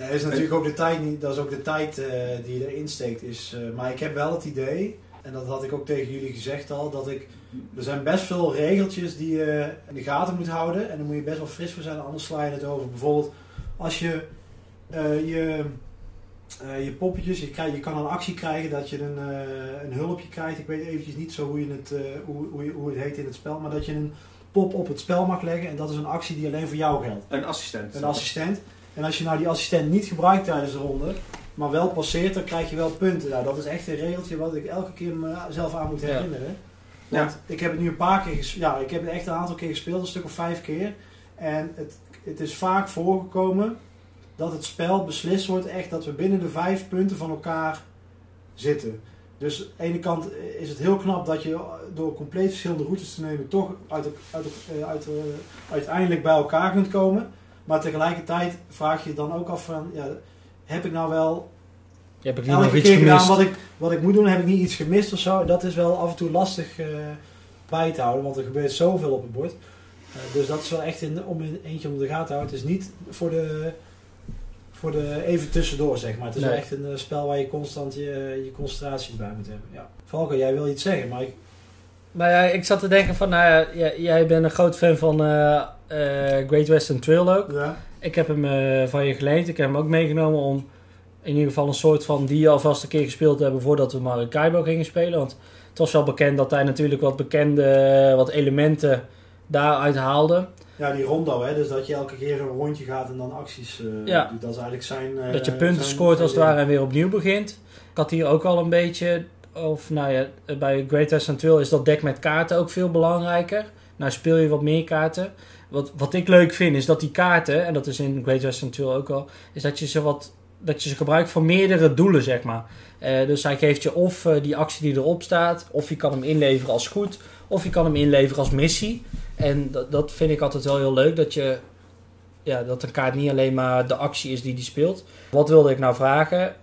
Nee, dat is natuurlijk ook de tijd niet. Dat is ook de tijd eh, die je erin steekt. Is, eh, maar ik heb wel het idee, en dat had ik ook tegen jullie gezegd al, dat ik. Er zijn best veel regeltjes die je in de gaten moet houden. En dan moet je best wel fris voor zijn, anders sla je het over. Bijvoorbeeld, als je eh, je, je poppetjes, je, krijg, je kan een actie krijgen dat je een, een hulpje krijgt. Ik weet eventjes niet zo hoe, je het, hoe, hoe, je- hoe het heet in het spel, maar dat je een pop op het spel mag leggen. En dat is een actie die alleen voor jou geldt Een assistent. een assistent. En als je nou die assistent niet gebruikt tijdens de ronde, maar wel passeert, dan krijg je wel punten. Nou, dat is echt een regeltje wat ik elke keer mezelf aan moet Ja. herinneren. Want ik heb het nu een paar keer gespeeld. Ja, ik heb het echt een aantal keer gespeeld, een stuk of vijf keer. En het, het is vaak voorgekomen dat het spel beslist wordt echt dat we binnen de vijf punten van elkaar zitten. Dus aan de ene kant is het heel knap dat je door compleet verschillende routes te nemen toch uit, uit, eh, uit, eh, uiteindelijk bij elkaar kunt komen. Maar tegelijkertijd vraag je dan ook af van, ja, heb ik nou wel Je hebt ik elke iets keer gedaan wat ik, wat ik moet doen? Heb ik niet iets gemist of zo? Dat is wel af en toe lastig eh, bij te houden, want er gebeurt zoveel op het bord. Eh, dus dat is wel echt in, om in eentje om de gaten te houden. Het is niet voor de, voor de even tussendoor, zeg maar. Het is Nee. wel echt een eh, spel waar je constant je, je concentratie bij moet hebben. Ja. Valko, jij wil iets zeggen, maar ik, Nou ja, ik zat te denken van, nou ja, jij, jij bent een groot fan van Great Western Trail ook. ja, Ik heb hem eh, van je geleend. Ik heb hem ook meegenomen om in ieder geval een soort van die alvast een keer gespeeld te hebben voordat we Maracaibo gingen spelen. Want het was wel bekend dat hij natuurlijk wat bekende eh, wat elementen daaruit haalde. ja, die rondo, hè, dus dat je elke keer een rondje gaat en dan acties eh, Ja. doet. Dat is eigenlijk zijn... eh, dat je punten scoort als het ware en weer opnieuw begint. Ik had hier ook al een beetje, of nou ja, bij Great Western Trail is dat dek met kaarten ook veel belangrijker. Nou speel je wat meer kaarten. Wat, wat ik leuk vind is dat die kaarten, en dat is in Great Western Trail ook al, is dat je ze wat dat je ze gebruikt voor meerdere doelen, zeg maar. Eh, dus hij geeft je of eh, die actie die erop staat, of je kan hem inleveren als goed, of je kan hem inleveren als missie. En dat, dat vind ik altijd wel heel leuk, dat je ja, dat een kaart niet alleen maar de actie is die die speelt. Wat wilde ik nou vragen?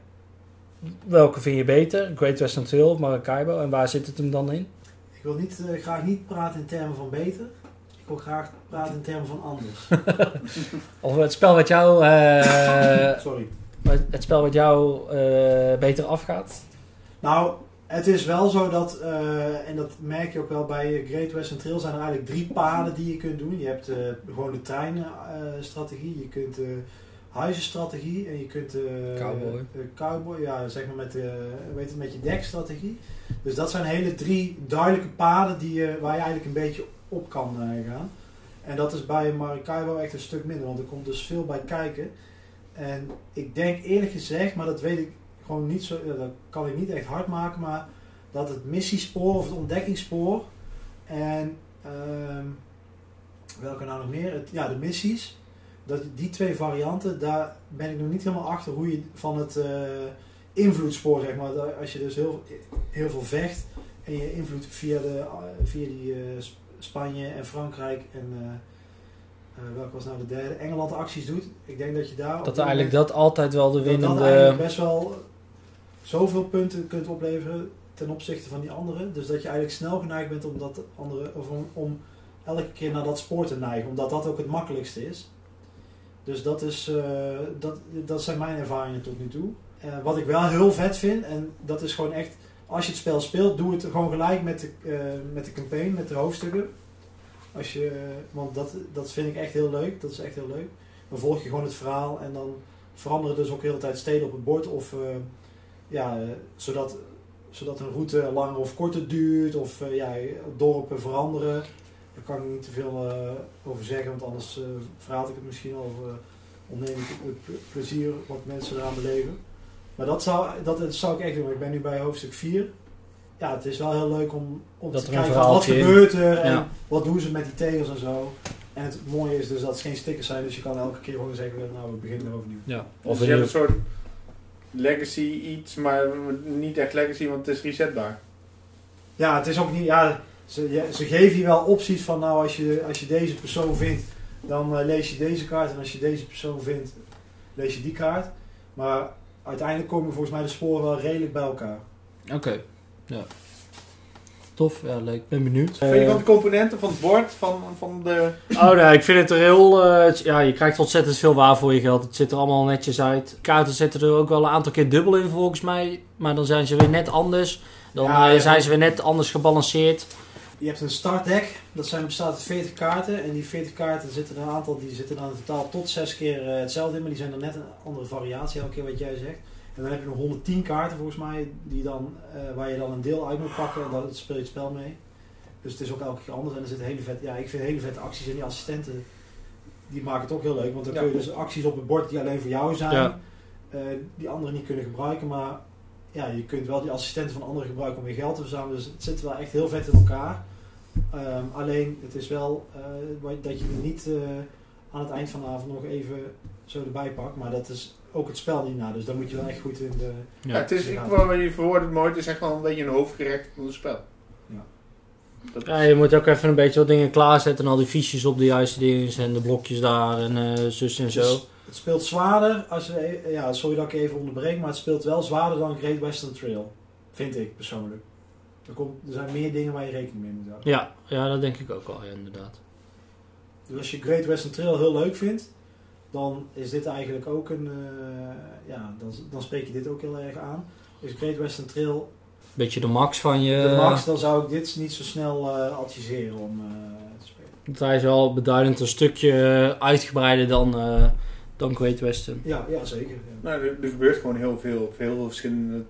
Welke vind je beter? Great Western Trail of Maracaibo? En waar zit het hem dan in? Ik wil niet, eh, graag niet praten in termen van beter. Ik wil graag praten in termen van anders. [LAUGHS] Of het spel wat jou... eh, [LAUGHS] Sorry. het spel wat jou eh, beter afgaat? Nou, het is wel zo dat, eh, en dat merk je ook wel bij Great Western Trail, zijn er eigenlijk drie paden die je kunt doen. Je hebt gewoon de treinstrategie, je kunt de huizenstrategie en je kunt de Cowboy. cowboy, ja, zeg maar met, de, weet het, met je dekstrategie. Dus dat zijn hele drie duidelijke paden die je, waar je eigenlijk een beetje op kan eh, gaan. En dat is bij Maracaibo echt een stuk minder, want er komt dus veel bij kijken. En ik denk eerlijk gezegd, maar dat weet ik gewoon niet zo, ja, dat kan ik niet echt hard maken, maar dat het missiespoor of het ontdekkingsspoor en ehm, welke nou nog meer? Het, ja, de missies. Dat die twee varianten, daar ben ik nog niet helemaal achter hoe je van het eh, invloedsspoor, zeg maar, als je dus heel, heel veel vecht en je invloed via, de, eh, via die eh, Sp- Spanje en Frankrijk en eh, welke was nou de derde? Engeland acties doet. Ik denk dat je daar Dat eigenlijk moment- dat altijd wel de dat dat winnende... eigenlijk best wel zoveel punten kunt opleveren ten opzichte van die andere. Dus dat je eigenlijk snel geneigd bent om dat andere, of om, om elke keer naar dat spoor te neigen, omdat dat ook het makkelijkste is. Dus dat, is, eh, dat, dat zijn mijn ervaringen tot nu toe. Wat ik wel heel vet vind, en dat is gewoon echt, als je het spel speelt, doe het gewoon gelijk met de, eh, met de campaign, met de hoofdstukken. Als je, eh, want dat, dat vind ik echt heel leuk, dat is echt heel leuk. Dan volg je gewoon het verhaal en dan veranderen dus ook de hele tijd steden op het bord. Of eh, ja, zodat, zodat een route langer of korter duurt. Of ja, dorpen veranderen. Daar kan ik niet te veel over zeggen, want anders verraad ik het misschien al. Ontneem ik het ple- plezier wat mensen eraan beleven. Maar dat zou, dat zou ik echt doen. Ik ben nu bij hoofdstuk 4. Ja, het is wel heel leuk om, om Dat te kijken van wat gebeurt er en Ja. wat doen ze met die tegels en zo. En het mooie is dus dat het geen stickers zijn, dus je kan elke keer gewoon zeggen, nou we beginnen er overnieuw. Ja. Of Of je in hebt een soort legacy iets, maar niet echt legacy, want het is resetbaar. Ja, het is ook niet, ja, ze, ja, ze geven je wel opties van nou als je, als je deze persoon vindt, dan eh, lees je deze kaart. En als je deze persoon vindt, lees je die kaart. Maar uiteindelijk komen volgens mij de sporen wel redelijk bij elkaar. Oké, ja. Tof, ja, leuk. Ik ben benieuwd. Vind je Eh, van de componenten van het bord, van, van de... Oh nee, ik vind het er heel... eh, ja, je krijgt ontzettend veel waar voor je geld. Het ziet er allemaal netjes uit. Kaarten zitten er ook wel een aantal keer dubbel in volgens mij. Maar dan zijn ze weer net anders. Dan Ja, eh, zijn ze weer net anders gebalanceerd. Je hebt een startdeck, dat zijn, bestaat uit 40 kaarten. En die 40 kaarten zitten er een aantal, die zitten dan in totaal tot 6 keer eh, hetzelfde in. Maar die zijn er net een andere variatie, elke keer wat jij zegt. En dan heb je nog 110 kaarten volgens mij, die dan, eh, waar je dan een deel uit moet pakken. En daar speel je het spel mee. Dus het is ook elke keer anders. En er zitten hele vet, ja, ik vind hele vette acties. En die assistenten, die maken het ook heel leuk. Want dan Ja. kun je dus acties op het bord die alleen voor jou zijn. Ja. eh, die anderen niet kunnen gebruiken. Maar ja, je kunt wel die assistenten van anderen gebruiken om weer geld te verzamelen. Dus het zit wel echt heel vet in elkaar. Ehm, alleen, het is wel eh, wat- dat je er niet eh, aan het eind van de avond nog even zo erbij pakt. Maar dat is ook het spel niet na. Dus daar moet je wel echt goed in de... Ja, Ja. het is, ik, wat je verwoordt het mooi, het is echt wel een beetje een hoofdgerecht van het spel. Ja. Dat, Ja, je moet ook even een beetje wat dingen klaarzetten. En al die fiches op de juiste dingen. En de blokjes daar. En eh zus en zo. Dus het speelt zwaarder, als we, ja, sorry dat ik even onderbreek, maar het speelt wel zwaarder dan Great Western Trail. Vind ik persoonlijk. Er, komt, er zijn meer dingen waar je rekening mee moet houden. Ja, ja, dat denk ik ook wel, ja, inderdaad. Dus als je Great Western Trail heel leuk vindt, dan is dit eigenlijk ook een. eh, ja, dan, dan spreek je dit ook heel erg aan. Is Great Western Trail Beetje de max van je... de max, dan zou ik dit niet zo snel eh, adviseren om eh, te spelen. Hij is wel beduidend een stukje uitgebreider dan, dan Great Western. Ja, ja zeker. Ja. nou, er, er gebeurt gewoon heel veel op heel veel verschillende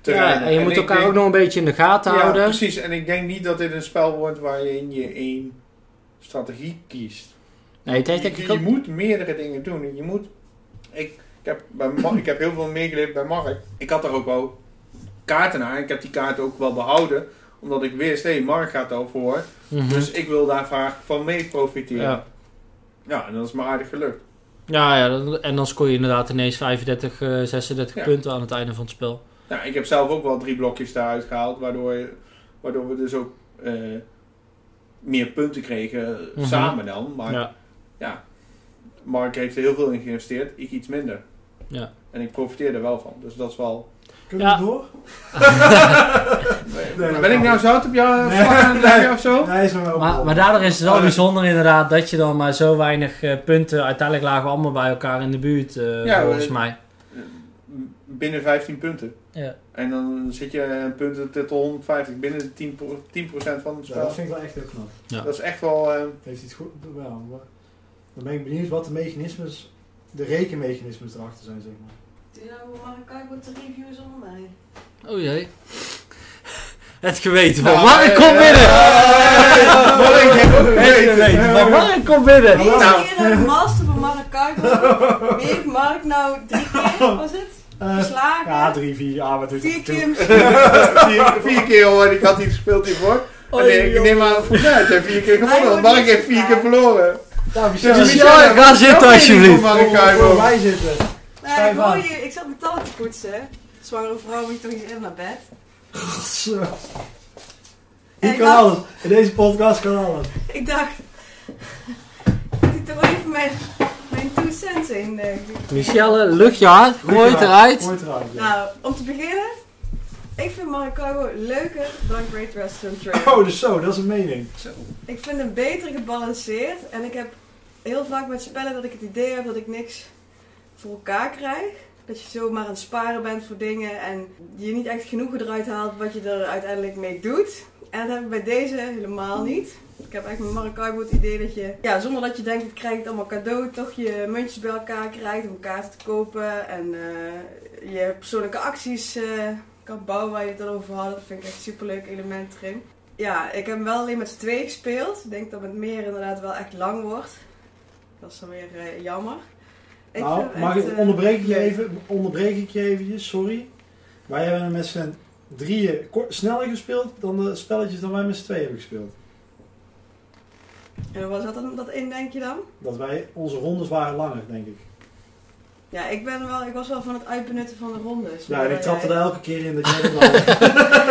terreinen. Ja, en je moet elkaar denk- ook nog een beetje in de gaten Ja, houden. precies. En ik denk niet dat dit een spel wordt waarin je één strategie kiest. Nee, het heeft je, ik je ook... moet meerdere dingen doen. Je moet... Ik, ik, heb, bij ik heb heel veel meegeleefd bij Mark. Ik had er ook wel kaarten aan. Ik heb die kaarten ook wel behouden. Omdat ik wist, hé, hey, Mark gaat daarvoor. Mhm. Dus ik wil daar vaak van mee profiteren. Ja. Ja, en dat is me aardig gelukt. Ja, ja, en dan scoor je inderdaad ineens 35, eh 36 Ja. punten aan het einde van het spel. Ja, ik heb zelf ook wel drie blokjes daaruit gehaald. Waardoor, waardoor we dus ook eh, meer punten kregen eh, Mhm. samen dan. Maar Ja, Mark heeft er heel veel in geïnvesteerd. Ik iets minder. ja. En ik profiteer er wel van. Dus dat is wel... Kunnen Ja. we door? [LAUGHS] Nee, ben ik nou niet. zout op jou Nee. slag aan het leggen of zo? Nee, is maar wel Maar, maar daardoor is het wel bijzonder inderdaad dat je dan maar zo weinig eh, punten... Uiteindelijk lagen we allemaal bij elkaar in de buurt, eh, Ja, volgens we- mij. binnen 15 punten. Ja. En dan zit je een punten tot 150 binnen de 10%, pro- 10 van het Ja, spel. dat vind ik wel echt heel knap. Ja. Dat is echt wel... eh, Heeft het goed? Ja, maar- dan ben ik benieuwd wat de mechanismes, de rekenmechanismes erachter zijn, zeg maar. Doe je nou Maracaibo te review zonder mij? Oh jee. Het geweten van Nou, Mark eh, komt binnen! Mark, Het geweten van Mark komt binnen! Wie is Nou. hier de master van Maracaibo? Wie heeft Mark nou drie keer, was het? Eh, Verslagen? ja, drie, vier, ja, wat doet Vier keer vier, [LAUGHS] vier keer hoor, ik had iets gespeeld hiervoor. Oh, En nee, ik neem mij heb jij vier keer gewonnen, want Mark heeft vier keer verloren. Nou, Dus Michel, ga zitten alsjeblieft. voor wij zitten. Schrijf ik, hoor je, ik zat mijn tanden te poetsen. Zwangere vrouw moet toch niet in naar bed? Zo. Ik kan dacht- alles. In deze podcast kan alles. Ik dacht, dat ik toch even mijn, mijn two cents in. eh, Michelle, lucht je hart, gooi het eruit. Gooi het eruit, ja. Nou, om te beginnen, ik vind Maracaibo leuker dan Great Western Trail. Oh, dus zo, dat is een mening. Ik vind hem beter gebalanceerd en ik heb heel vaak met spellen dat ik het idee heb dat ik niks voor elkaar krijg. Dat je zomaar aan het sparen bent voor dingen en je niet echt genoeg eruit haalt wat je er uiteindelijk mee doet. En dat heb ik bij deze helemaal niet. Ik heb eigenlijk met Maracaibo het idee dat je, ja, zonder dat je denkt, ik krijg het allemaal cadeau, toch je muntjes bij elkaar krijgt om kaarten te kopen en eh, je persoonlijke acties eh, kan bouwen waar je het al over had. Dat vind ik echt een superleuk element erin. Ja, ik heb hem wel alleen met z'n tweeën gespeeld. Ik denk dat met meer inderdaad wel echt lang wordt. Dat is dan weer eh, jammer. Ik nou, vind mag ik, eh, onderbreek ik je even, onderbreek ik je eventjes, sorry. Wij hebben met z'n drieën sneller gespeeld dan de spelletjes dan wij met z'n tweeën hebben gespeeld. En waar zat dat, dat in, denk je dan? Dat wij, onze rondes waren langer, denk ik. Ja, ik, ben wel, ik was wel van het uitbenutten van de rondes. Ja, Maar, en ik trapte er elke keer in dat jij er. [LAUGHS]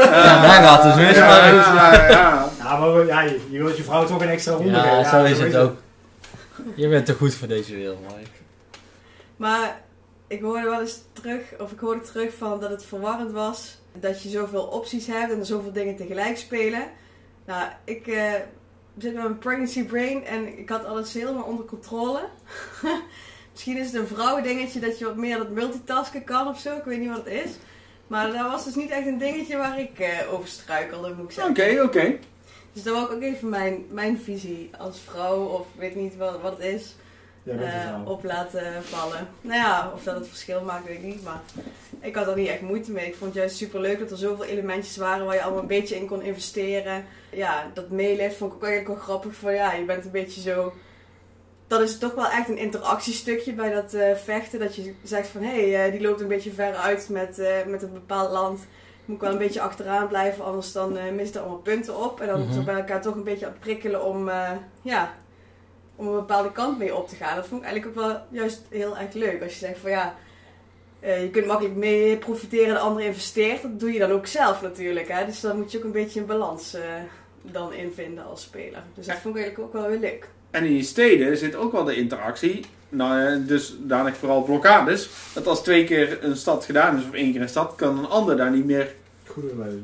Ja, daar gaat het mis, Ja, ja, ja. [LAUGHS] Ja, maar we- ja, je, je wilt je vrouw toch een extra ronde geven. Ja, zo is het ook. Je bent te goed voor deze wereld, Mike. Maar ik hoorde wel eens terug, of ik hoorde terug van dat het verwarrend was. Dat je zoveel opties hebt en er zoveel dingen tegelijk spelen. Nou, ik eh, zit met mijn pregnancy brain en ik had alles helemaal onder controle. [LAUGHS] Misschien is het een vrouwendingetje dat je wat meer dat multitasken kan of zo. Ik weet niet wat het is. Maar dat was dus niet echt een dingetje waar ik eh, over struikelde, moet ik Oké, zeggen. oké. Dus dat was ook even mijn, mijn visie als vrouw, of weet niet wat, wat het is Eh, op laten vallen. Nou ja, of dat het verschil maakt, weet ik niet. Maar ik had er niet echt moeite mee. Ik vond het juist super leuk dat er zoveel elementjes waren waar je allemaal een beetje in kon investeren. Ja, dat meelift vond ik ook eigenlijk wel grappig. Van ja, je bent een beetje zo. Dat is toch wel echt een interactiestukje bij dat eh, vechten. Dat je zegt van hé, hey, eh, die loopt een beetje ver uit met, met een bepaald land. Moet ik wel een beetje achteraan blijven, anders dan mist er allemaal punten op. En dan Mhm. zo bij elkaar toch een beetje aan het prikkelen om, ja, om een bepaalde kant mee op te gaan. Dat vond ik eigenlijk ook wel juist heel erg leuk. Als je zegt van ja, eh, je kunt makkelijk mee profiteren, de ander investeert. Dat doe je dan ook zelf natuurlijk. Hè? Dus dan moet je ook een beetje een balans eh, dan in vinden als speler. Dus dat vond ik eigenlijk ook wel weer leuk. En in die steden zit ook wel de interactie. Nou, eh, dus dadelijk vooral blokkades. Dat als twee keer een stad gedaan is of één keer een stad, kan een ander daar niet meer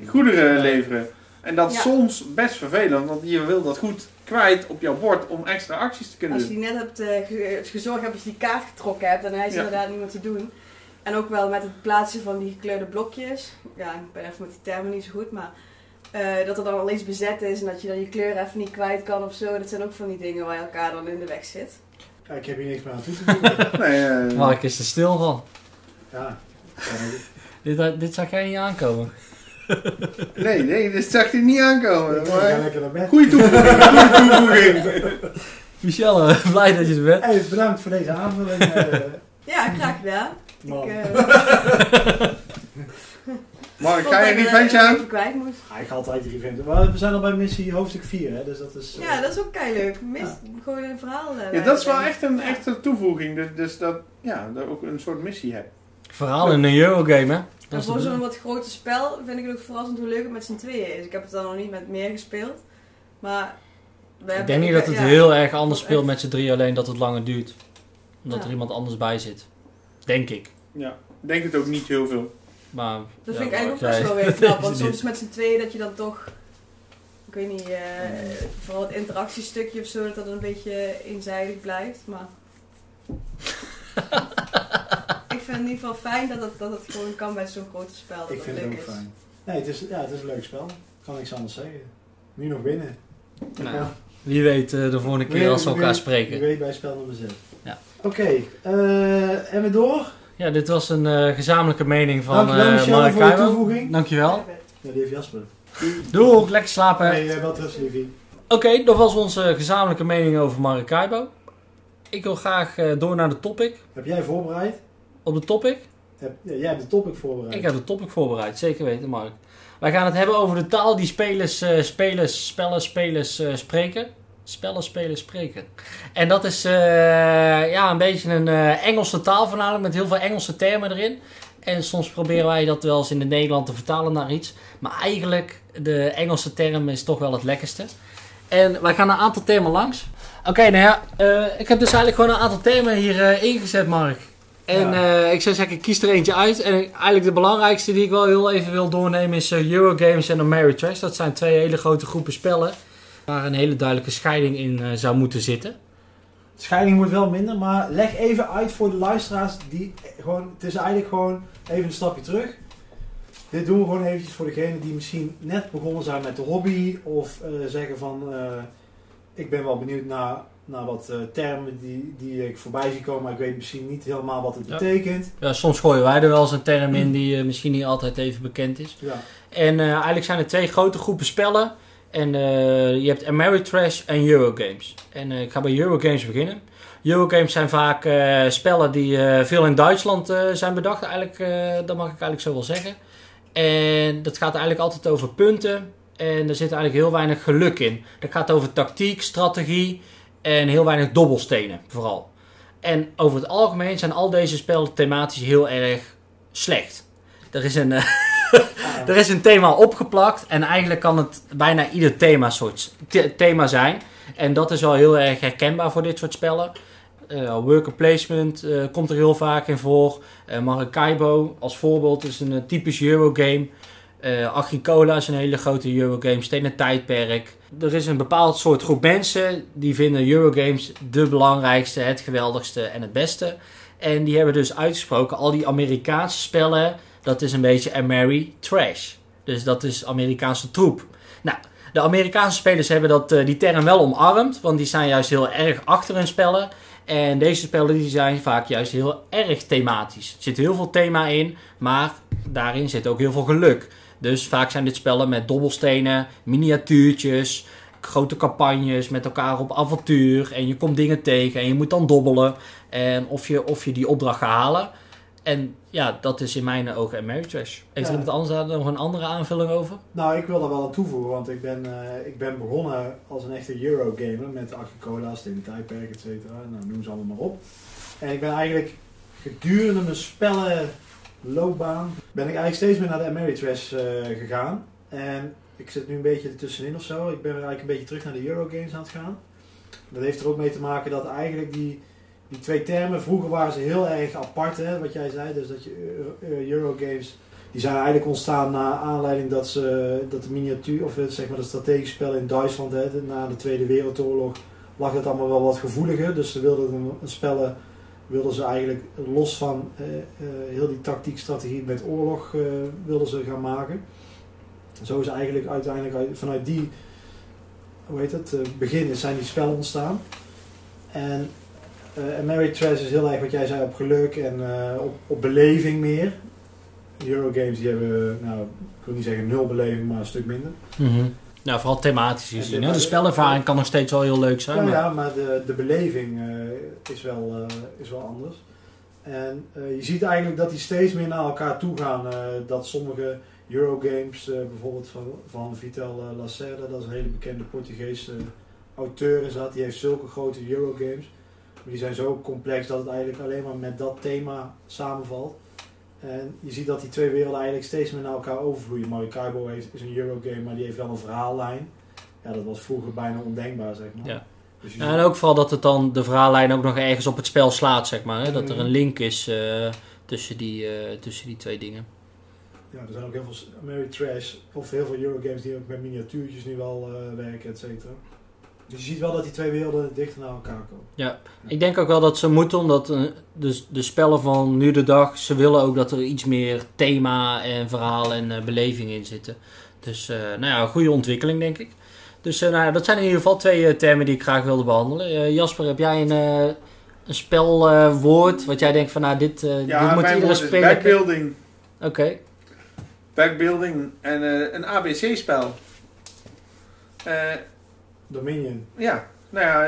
goederen leveren. En dat is Ja. soms best vervelend, want je wil dat goed kwijt op jouw bord om extra acties te kunnen Als je doen. die net hebt eh, ge- gezorgd hebt dat je die kaart getrokken hebt, dan is Ja. inderdaad niet meer te doen. En ook wel met het plaatsen van die gekleurde blokjes. Ja, ik ben even met die termen niet zo goed, maar eh, dat er dan al iets bezet is en dat je dan je kleur even niet kwijt kan of zo. Dat zijn ook van die dingen waar je elkaar dan in de weg zit. Ja, ik heb hier niks meer aan toe te voegen. [LAUGHS] Nee, eh, Mark is er stil van. ja. Dit, dit zag jij niet aankomen. Nee, nee, dit zag je niet aankomen. Ik Maar... Goeie toevoeging, goeie toevoeging. Michelle, [LAUGHS] blij dat je er bent. Hey, bedankt voor deze aanvulling. eh, Ja, graag gedaan. man. Ik, eh, [LAUGHS] Mark, vond ga je dat ik revenge dat aan? even kwijt moest. Ah, ik ga altijd revenge. Maar we zijn al bij missie hoofdstuk 4, hè, dus dat is... eh, Ja, dat is ook kei leuk. Mis, Ja. Gewoon een verhaal. eh, Ja, dat is wel echt een echte toevoeging. Dus, dus dat, ja, dat ook een soort missie hebt. Verhaal in een Eurogame, hè? En voor zo'n wat groter spel vind ik het ook verrassend hoe leuk het met z'n tweeën is. Ik heb het dan nog niet met meer gespeeld. Maar we Ik hebben- denk niet dat het ja, heel erg anders speelt echt- met z'n drie, alleen dat het langer duurt. Omdat Ja. er iemand anders bij zit. Denk ik. Ja, ik denk het ook niet heel veel. Maar, Dat ja, vind ik eigenlijk ook best wel weer [LAUGHS] knap. [LAUGHS] Want soms met z'n tweeën dat je dan toch... Ik weet niet, eh, vooral het interactiestukje of zo, dat dat een beetje eenzijdig blijft. Maar... [LAUGHS] ik vind het in ieder geval fijn dat het, dat het gewoon kan bij zo'n grote spel. Dat Ik het vind het leuk ook is. fijn. Nee, het is, ja, het is een leuk spel. Kan niks anders zeggen. Nu nog winnen. Nou, Ja. wie weet eh, de volgende keer als we elkaar spreken. weet bij spel nummer 6. Ja. Oké, eh, en we door. Ja, dit was een eh, gezamenlijke mening van Dankjewel eh Michel voor je Maracaibo. toevoeging. Dankjewel. Ja, die heeft Jasper. Doei, lekker slapen. Nee, wel terug, liefie. Oké, dat was onze gezamenlijke mening over Maracaibo. Ik wil graag eh, door naar de topic. Heb jij voorbereid? Op de topic? Ja, jij hebt de topic voorbereid. Ik heb de topic voorbereid, zeker weten, Mark. Wij gaan het hebben over de taal die spelers, eh, spelers spellen, spelers eh, spreken. Spellen, spelers, spreken. En dat is eh, ja, een beetje een Engelse taal voornamelijk, met heel veel Engelse termen erin. En soms proberen wij dat wel eens in het Nederland te vertalen naar iets. Maar eigenlijk, de Engelse term is toch wel het lekkerste. En wij gaan een aantal termen langs. Oké, nou ja, ik heb dus eigenlijk gewoon een aantal termen hier ingezet, Mark. En Ja. eh, ik zou zeggen, ik kies er eentje uit. En eigenlijk de belangrijkste die ik wel heel even wil doornemen is eh, Eurogames en Ameritrash. Dat zijn twee hele grote groepen spellen waar een hele duidelijke scheiding in eh, zou moeten zitten. Scheiding moet wel minder, maar leg even uit voor de luisteraars die gewoon, het is eigenlijk gewoon even een stapje terug. Dit doen we gewoon eventjes voor degenen die misschien net begonnen zijn met de hobby of zeggen van ik ben wel benieuwd naar, naar wat eh, termen die, die ik voorbij zie komen, maar ik weet misschien niet helemaal wat het Ja. betekent. Ja, soms gooien wij er wel eens een term in die eh, misschien niet altijd even bekend is. Ja. En eh, eigenlijk zijn er twee grote groepen spellen. En eh, je hebt Ameritrash en Eurogames. En ik ga bij Eurogames beginnen. Eurogames zijn vaak eh, spellen die eh, veel in Duitsland eh, zijn bedacht. Eigenlijk, eh, dat mag ik eigenlijk zo wel zeggen. En dat gaat eigenlijk altijd over punten. En er zit eigenlijk heel weinig geluk in. Dat gaat over tactiek, strategie en heel weinig dobbelstenen vooral. En over het algemeen zijn al deze spellen thematisch heel erg slecht. Er is een, eh, [LAUGHS] er is een thema opgeplakt en eigenlijk kan het bijna ieder thema, soort, the- thema zijn. En dat is wel heel erg herkenbaar voor dit soort spellen. Eh, worker placement eh, komt er heel vaak in voor. Maracaibo als voorbeeld is een typisch Eurogame. Eh Agricola is een hele grote Eurogame. Stenen tijdperk. Er is een bepaald soort groep mensen die vinden Eurogames de belangrijkste, het geweldigste en het beste. En die hebben dus uitgesproken, al die Amerikaanse spellen, dat is een beetje Ameri trash. Dus dat is Amerikaanse troep. Nou, de Amerikaanse spelers hebben dat, eh, die term wel omarmd, want die zijn juist heel erg achter hun spellen. En deze spellen die zijn vaak juist heel erg thematisch. Er zit heel veel thema in, maar daarin zit ook heel veel geluk. Dus vaak zijn dit spellen met dobbelstenen, miniatuurtjes, grote campagnes met elkaar op avontuur. En je komt dingen tegen en je moet dan dobbelen. En of je, of je die opdracht gaat halen. En ja, dat is in mijn ogen Ameritrash. Heeft Ja. iemand anders daar nog een andere aanvulling over? Nou, ik wil er wel aan toevoegen, want ik ben, eh, ik ben begonnen als een echte Eurogamer met Agricola, Stenen Tijdperk, et cetera. Nou, noem ze allemaal maar op. En ik ben eigenlijk gedurende mijn spellenloopbaan, ben ik eigenlijk steeds meer naar de Ameritrash eh gegaan. En ik zit nu een beetje ertussenin of zo. Ik ben eigenlijk een beetje terug naar de Eurogames aan het gaan. Dat heeft er ook mee te maken dat eigenlijk die, die twee termen, vroeger waren ze heel erg apart, hè, wat jij zei. Dus dat je eh, eh, Eurogames die zijn eigenlijk ontstaan na aanleiding dat, ze, dat de miniatuur, of zeg maar de strategische spellen in Duitsland, na de Tweede Wereldoorlog, lag het allemaal wel wat gevoeliger. Dus ze wilden een, een spellen, wilden ze eigenlijk los van eh, eh, heel die tactiek, strategie met oorlog, eh, wilden ze gaan maken. Zo is eigenlijk uiteindelijk uit- vanuit die, hoe heet het, begin zijn die spellen ontstaan. En eh Ameritrash is heel erg wat jij zei op geluk en op, op beleving meer. Eurogames die hebben, nou, ik wil niet zeggen nul beleving, maar een stuk minder. Nou, vooral thematisch En gezien. Hè? De spelervaring kan nog steeds wel heel leuk zijn. Ja, maar- ja, maar de, de beleving eh, is, wel, eh, is wel anders. En eh, je ziet eigenlijk dat die steeds meer naar elkaar toe gaan. dat sommige Eurogames, bijvoorbeeld van, van Vital Lacerda, dat is een hele bekende Portugese auteur is dat. Die heeft zulke grote Eurogames. Maar die zijn zo complex dat het eigenlijk alleen maar met dat thema samenvalt. En je ziet dat die twee werelden eigenlijk steeds meer naar elkaar overvloeien. Maracaibo heeft, is een Eurogame, maar die heeft wel een verhaallijn. Ja, dat was vroeger bijna ondenkbaar, zeg maar. Ja. Dus en ook vooral dat het dan de verhaallijn ook nog ergens op het spel slaat, zeg maar. Hè? Dat er een link is eh, tussen, die, eh, tussen die twee dingen. Ja, er zijn ook heel veel Ameritrash of heel veel Eurogames die ook met miniatuurtjes nu wel eh, werken, et cetera. Dus je ziet wel dat die twee werelden dichter naar elkaar komen. Ik denk ook wel dat ze moeten, omdat eh, de, de spellen van nu de dag, ze willen ook dat er iets meer thema en verhaal en eh, beleving in zitten. Dus eh, nou ja, een goede ontwikkeling denk ik. Dus eh, nou ja, dat zijn in ieder geval twee termen die ik graag wilde behandelen. Eh, Jasper, heb jij een, eh, een spelwoord wat jij denkt van nou dit, eh, Ja, dit moet mijn iedere woord is speler... backbuilding. Oké, Backbuilding en eh, een ABC-spel. Dominion. Ja, nou ja,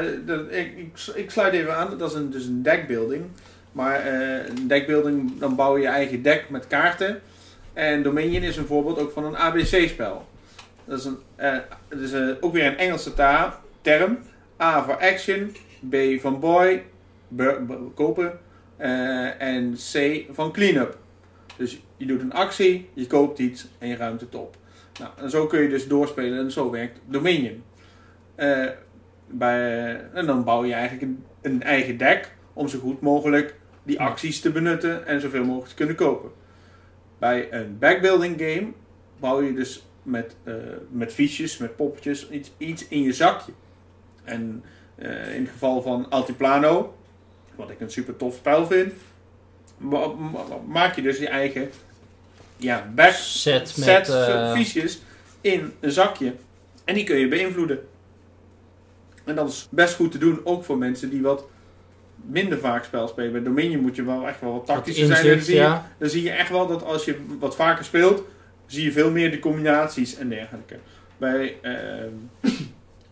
ik, ik, ik sluit even aan. Dat is een, dus een deckbuilding. Maar eh, een deckbuilding, dan bouw je je eigen deck met kaarten. En Dominion is een voorbeeld ook van een ABC-spel. Dat is, een, eh, is eh, ook weer een Engelse ta- term. A voor action, B van boy, kopen. en C van clean-up. Dus je doet een actie, je koopt iets en je ruimt het op. Nou, en zo kun je dus doorspelen en zo werkt Dominion. Eh, bij, en dan bouw je eigenlijk een, eigen deck om zo goed mogelijk die acties te benutten en zoveel mogelijk te kunnen kopen. Bij een backbuilding game bouw je dus met, eh, met fiches, met poppetjes, iets, iets in je zakje. En eh, in het geval van Altiplano, wat ik een super tof spel vind, ma- ma- maak je dus je eigen ja, back, set met... set eh, fiches in een zakje. En die kun je beïnvloeden. En dat is best goed te doen, ook voor mensen die wat minder vaak spel spelen. Bij Dominion moet je wel echt wel wat tactischer zijn. Dan zie, je, ja. dan zie je echt wel dat als je wat vaker speelt, zie je veel meer de combinaties en dergelijke. Bij ehm [COUGHS]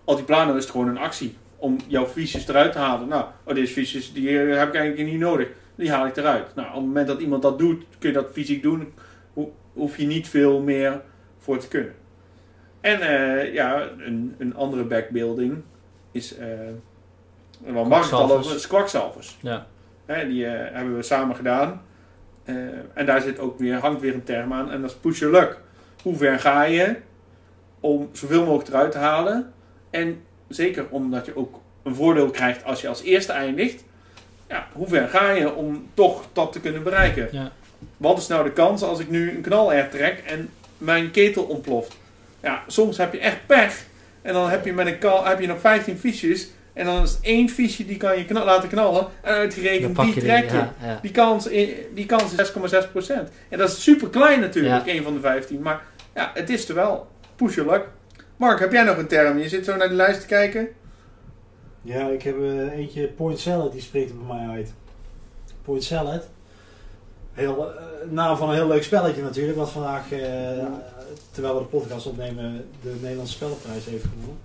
Altiplano is het gewoon een actie om jouw fiches eruit te halen. Nou, oh, deze fiches die eh, heb ik eigenlijk niet nodig. Die haal ik eruit. Nou, op het moment dat iemand dat doet, kun je dat fysiek doen. Ho- hoef je niet veel meer voor te kunnen. En eh, ja, een, een andere backbuilding is. eh waar Mark het al over is kwakzalvers. Ja. Hè, die eh, hebben we samen gedaan. Eh, en daar zit ook weer, hangt weer een term aan. En dat is push your luck. Hoe ver ga je om zoveel mogelijk eruit te halen? En zeker omdat je ook een voordeel krijgt als je als eerste eindigt. Ja, hoe ver ga je om toch dat te kunnen bereiken? Ja. Wat is nou de kans als ik nu een knal trek en mijn ketel ontploft? Ja, soms heb je echt pech. En dan heb je met een kal heb je nog 15 fiches. En dan is het één fiche die kan je laten knallen. En uitgerekend die trek je. ja, ja. Die kans, die kans is 6,6%. En dat is super klein natuurlijk, één van de 15. Maar ja, het is er wel. Push your luck. Mark, heb jij nog een term? Je zit zo naar de lijst te kijken. Ja, ik heb eh, eentje Point Salad, die spreekt er bij mij uit. Point Salad. Heel, eh, naam van een heel leuk spelletje natuurlijk, wat vandaag, eh, terwijl we de podcast opnemen, de Nederlandse spellenprijs heeft gewonnen.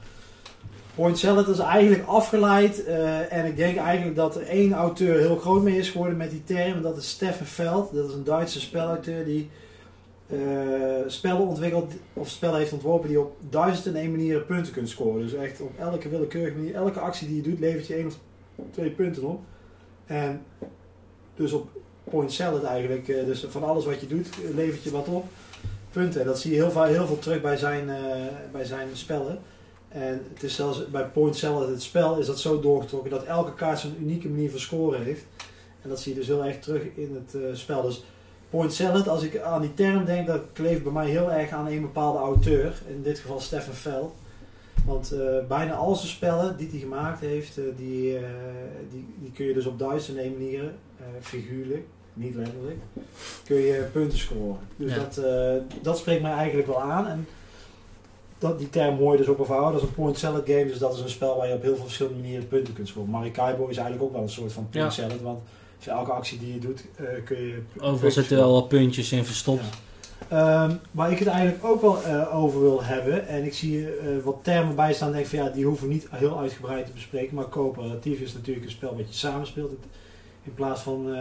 Point Salad is eigenlijk afgeleid eh, en ik denk eigenlijk dat er één auteur heel groot mee is geworden met die term. En dat is Steffen Veld. Dat is een Duitse spelauteur die eh, spellen ontwikkelt of spellen heeft ontworpen die op duizend en één manieren punten kunt scoren. Dus echt op elke willekeurige manier, elke actie die je doet, levert je één of twee punten op. En dus op point salad eigenlijk, eh, dus van alles wat je doet, levert je wat op. Punten. En dat zie je heel, heel veel terug bij zijn, eh, bij zijn spellen. En het is zelfs bij point salad, het spel, is dat zo doorgetrokken dat elke kaart zijn unieke manier van scoren heeft. En dat zie je dus heel erg terug in het eh, spel. Dus Point Salad, als ik aan die term denk, dat kleeft bij mij heel erg aan een bepaalde auteur. In dit geval Stefan Veld. Want eh, bijna al zijn spellen die hij gemaakt heeft, die, die, die kun je dus op duizend en één manieren, figuurlijk, niet letterlijk, kun je punten scoren. Dus Ja. dat, eh, dat spreekt mij eigenlijk wel aan. En dat, die term hoor je dus ook al verhouden. Dat is een point salad game, dus dat is een spel waar je op heel veel verschillende manieren punten kunt scoren. Maracaibo is eigenlijk ook wel een soort van point salad, want voor elke actie die je doet eh, kun je... Overal zitten wel wat puntjes in verstopt. Ja. Ehm, waar ik het eigenlijk ook wel eh, over wil hebben, en ik zie wat termen bij staan, denk van ja, die hoeven we niet heel uitgebreid te bespreken, maar coöperatief is natuurlijk een spel wat je samenspeelt in plaats van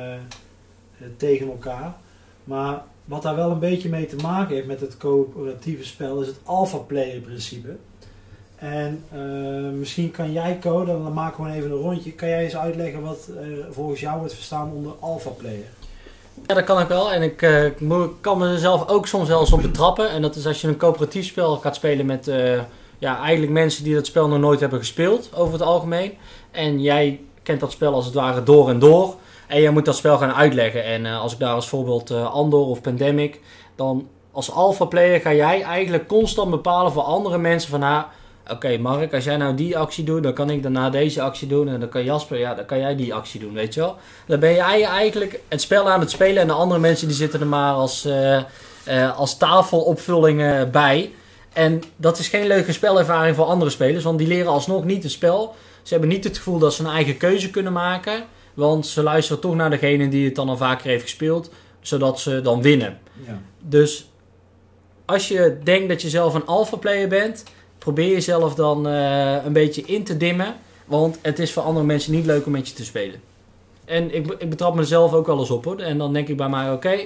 tegen elkaar. Maar wat daar wel een beetje mee te maken heeft met het coöperatieve spel is het alpha player principe. En eh, misschien kan jij, Co, dan maken we even een rondje, kan jij eens uitleggen wat eh, volgens jou wordt verstaan onder alpha player? Ja, dat kan ik wel. En ik eh, kan mezelf ook soms wel eens op betrappen. En dat is als je een coöperatief spel gaat spelen met eh, ja, eigenlijk mensen die dat spel nog nooit hebben gespeeld, over het algemeen. En jij kent dat spel als het ware door en door. En jij moet dat spel gaan uitleggen. En eh, als ik daar als voorbeeld eh, Andor of Pandemic, dan als alpha player ga jij eigenlijk constant bepalen voor andere mensen van, nou, Oké, Mark, als jij nou die actie doet, dan kan ik daarna deze actie doen. En dan kan Jasper, ja, dan kan jij die actie doen, weet je wel. Dan ben jij eigenlijk het spel aan het spelen. En de andere mensen die zitten er maar als, eh, als tafelopvullingen bij. En dat is geen leuke spelervaring voor andere spelers. Want die leren alsnog niet het spel. Ze hebben niet het gevoel dat ze een eigen keuze kunnen maken. Want ze luisteren toch naar degene die het dan al vaker heeft gespeeld. Zodat ze dan winnen. Ja. Dus als je denkt dat je zelf een alpha player bent, probeer jezelf dan eh, een beetje in te dimmen. Want het is voor andere mensen niet leuk om met je te spelen. En ik, ik betrap mezelf ook wel eens op hoor. En dan denk ik bij mij, oké,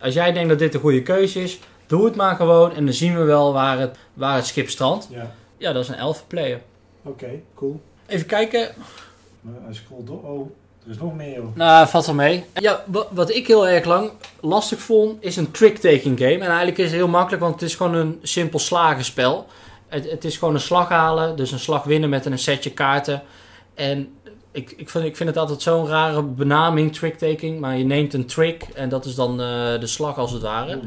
als jij denkt dat dit een goede keuze is, doe het maar gewoon. En dan zien we wel waar het, waar het schip strandt. ja. Ja, dat is een alpha player. Oké, cool. Even kijken. Maar Hij scrolt door. Oh, is nog meer joh. Nou, valt wel mee. Ja, wa- wat ik heel erg lang lastig vond, is een trick-taking game. En eigenlijk is het heel makkelijk, want het is gewoon een simpel slagenspel. Het, het is gewoon een slag halen, dus een slag winnen met een setje kaarten. En ik, ik, vind, ik vind het altijd zo'n rare benaming, trick-taking. Maar je neemt een trick en dat is dan eh, de slag als het ware. Oeh.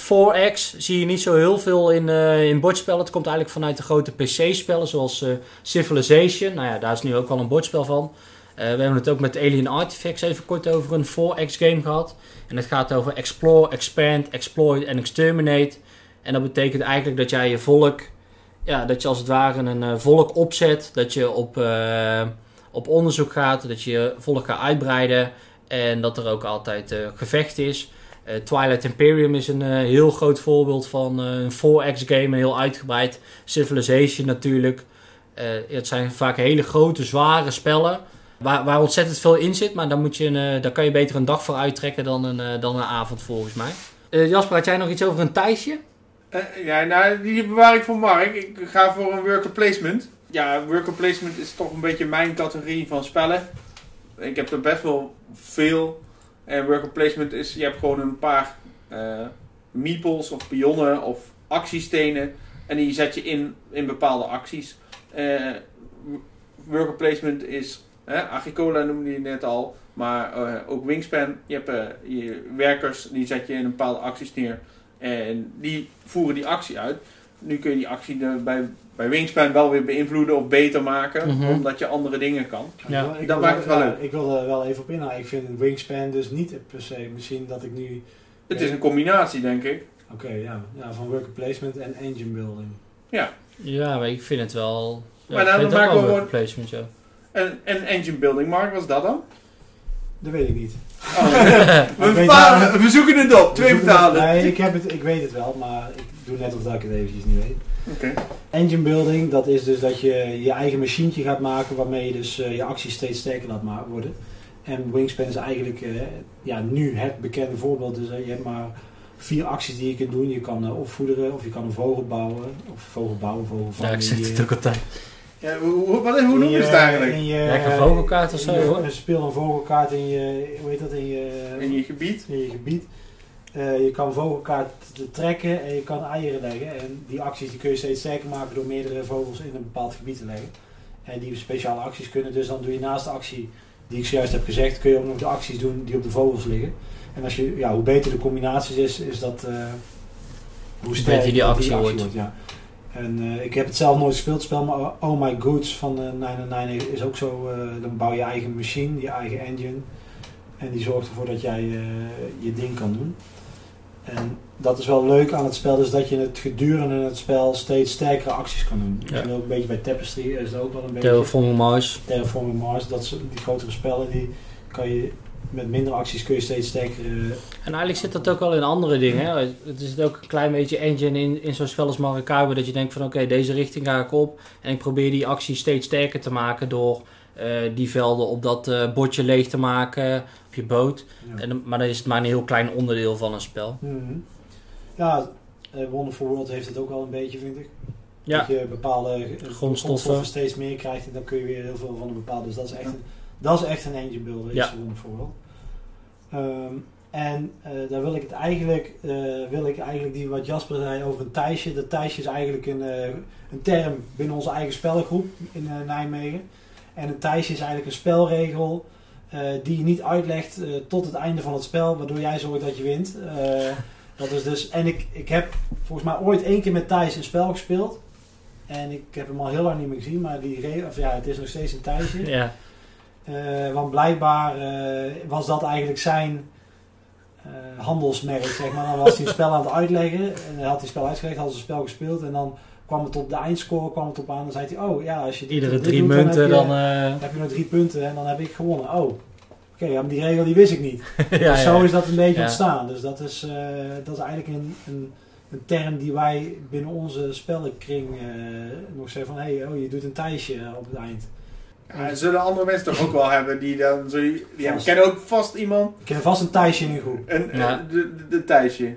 4X zie je niet zo heel veel in, eh in bordspellen. Het komt eigenlijk vanuit de grote PC-spellen zoals eh, Civilization. Nou ja, daar is nu ook wel een bordspel van. Eh, we hebben het ook met Alien Artifacts even kort over een 4X game gehad. En het gaat over explore, expand, exploit en exterminate. En dat betekent eigenlijk dat jij je volk, ja, dat je als het ware een eh, volk opzet. Dat je op, eh, op onderzoek gaat, dat je je volk gaat uitbreiden. En dat er ook altijd gevecht is. Twilight Imperium is een heel groot voorbeeld van een 4X game, heel uitgebreid. Civilization natuurlijk. Het zijn vaak hele grote, zware spellen. Waar, waar ontzettend veel in zit, maar daar, moet je een, eh, daar kan je beter een dag voor uittrekken dan een, eh, dan een avond volgens mij. Eh, Jasper, had jij nog iets over een Thijsje? Eh, ja, nou, die bewaar ik voor Mark. Ik ga voor een worker placement. Ja, worker placement is toch een beetje mijn categorie van spellen. Ik heb er best wel veel. En worker placement is, je hebt gewoon een paar eh meeples of pionnen of actiestenen. En die zet je in, in bepaalde acties. Eh, worker placement is, hè, Agricola noemde je net al. Maar eh, ook Wingspan. Je hebt eh, je werkers, die zet je in een bepaalde acties neer. En die voeren die actie uit. Nu kun je die actie bij, bij Wingspan wel weer beïnvloeden of beter maken. Mhm. Omdat je andere dingen kan. Ja, Ik wil- ik dat wil- maakt het wel ja, leuk. Ik wil er wel even op inhouden. Ik vind wingspan dus niet per se. Misschien dat ik nu... Het is een combinatie, denk ik. Oké, ja, ja. Van worker placement en engine building. Ja, maar ik vind het wel... Ja, Maar dan ook maken wel we worker placement, ja. En, en engine building, Mark, wat is dat dan? Dat weet ik niet. Oh, [LAUGHS] ik we, vertalen- we zoeken het op, twee vertalen. Nee, ik, heb het, ik weet het wel, maar ik doe net of dat ik het eventjes niet weet. Oké. Engine building, dat is dus dat je je eigen machientje gaat maken waarmee je dus eh, je acties steeds sterker laat worden. En Wingspan is eigenlijk eh, ja, nu het bekende voorbeeld. Dus eh, je hebt maar vier acties die je kunt doen. Je kan eh, opvoederen of je kan een vogel bouwen. Of vogel bouwen, vogel Ja, vangen. ik zeg in het ook altijd. Ja, hoe, hoe, wat, hoe ze je- het eigenlijk? in je- Lekker vogelkaart of zo, je- hoor. Speel een vogelkaart in je, hoe heet dat, in je, In je gebied? in je gebied. Eh, je kan vogelkaart trekken en je kan eieren leggen. En die acties die kun je steeds sterker maken door meerdere vogels in een bepaald gebied te leggen. En die speciale acties kunnen dus dan doe je naast de actie die ik zojuist heb gezegd, kun je ook nog de acties doen die op de vogels liggen. En als je, ja, hoe beter de combinaties is, is dat eh, hoe beter die actie wordt. ja. En eh, ik heb het zelf nooit gespeeld, spel, maar Oh My Goods van eh 999 is ook zo. eh, dan bouw je eigen machine, je eigen engine. En die zorgt ervoor dat jij eh, je ding kan doen. En dat is wel leuk aan het spel, dus dat je het gedurende het spel steeds sterkere acties kan doen. Ja. En ook een beetje bij Tapestry is het ook wel een beetje. Terraforming Mars. Terraforming Mars, dat soort, die grotere spellen, die kan je met minder acties kun je steeds sterker. eh, En eigenlijk zit dat ook wel in andere dingen. Hè? Het is ook een klein beetje engine in, in zo'n spel als Maracaibo. Dat je denkt van oké, deze richting ga ik op. En ik probeer die actie steeds sterker te maken door eh, die velden op dat eh, bordje leeg te maken op je boot. ja. En, maar dan is het maar een heel klein onderdeel van een spel. Mhm. Ja, Wonderful World heeft het ook wel een beetje, vind ik. Ja, Dat je bepaalde Grondstoffen. steeds meer krijgt en dan kun je weer heel veel van een bepaalde. Dus dat is echt een, dat is echt een engine builder, Ja. World. Ehm, en eh, daar wil ik het eigenlijk, eh, wil ik eigenlijk die wat Jasper zei over een Thijsje. Dat Thijsje is eigenlijk een, eh, een term binnen onze eigen spellengroep in Nijmegen. En een Thijsje is eigenlijk een spelregel die je niet uitlegt tot het einde van het spel, waardoor jij zorgt dat je wint. Dat is dus, en ik, ik heb volgens mij ooit één keer met Thijs een spel gespeeld. En ik heb hem al heel lang niet meer gezien, maar die of ja, het is nog steeds een tijdje. Ja. Eh, want blijkbaar eh, was dat eigenlijk zijn eh, handelsmerk, zeg maar. Dan was hij een spel aan het uitleggen. En hij had hij spel uitgelegd, had ze een spel gespeeld. En dan kwam het op de eindscore kwam het op aan. Dan zei hij, oh ja, als je dit Iedere dit drie doet, munten heb je, dan... heb je nog drie punten en dan heb ik gewonnen. Oh, oké, ja, maar die regel die wist ik niet. [LAUGHS] ja, dus zo ja. is dat een beetje ontstaan. Dus dat is, dat is eigenlijk een, een, een term die wij binnen onze spellenkring eh, nog zeggen van... Hé, hey, oh, je doet een thijsje op het eind. Ja, en zullen andere mensen toch ook wel hebben die dan zo... Die hebben, kennen ook vast iemand. Ik ken vast een Thijsje in een groep. Een, Ja. een- de, de, de Thijsje.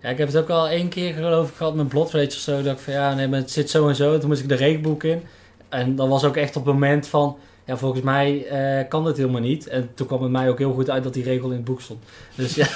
Ja, ik heb het ook al één keer geloof ik gehad met Blood Rage of zo. Dat ik van ja, nee, maar het zit zo en zo. Toen moest ik de regelboek in. En dat was ook echt op het moment van... Ja, volgens mij eh, kan dit helemaal niet. En toen kwam het mij ook heel goed uit dat die regel in het boek stond. Dus ja...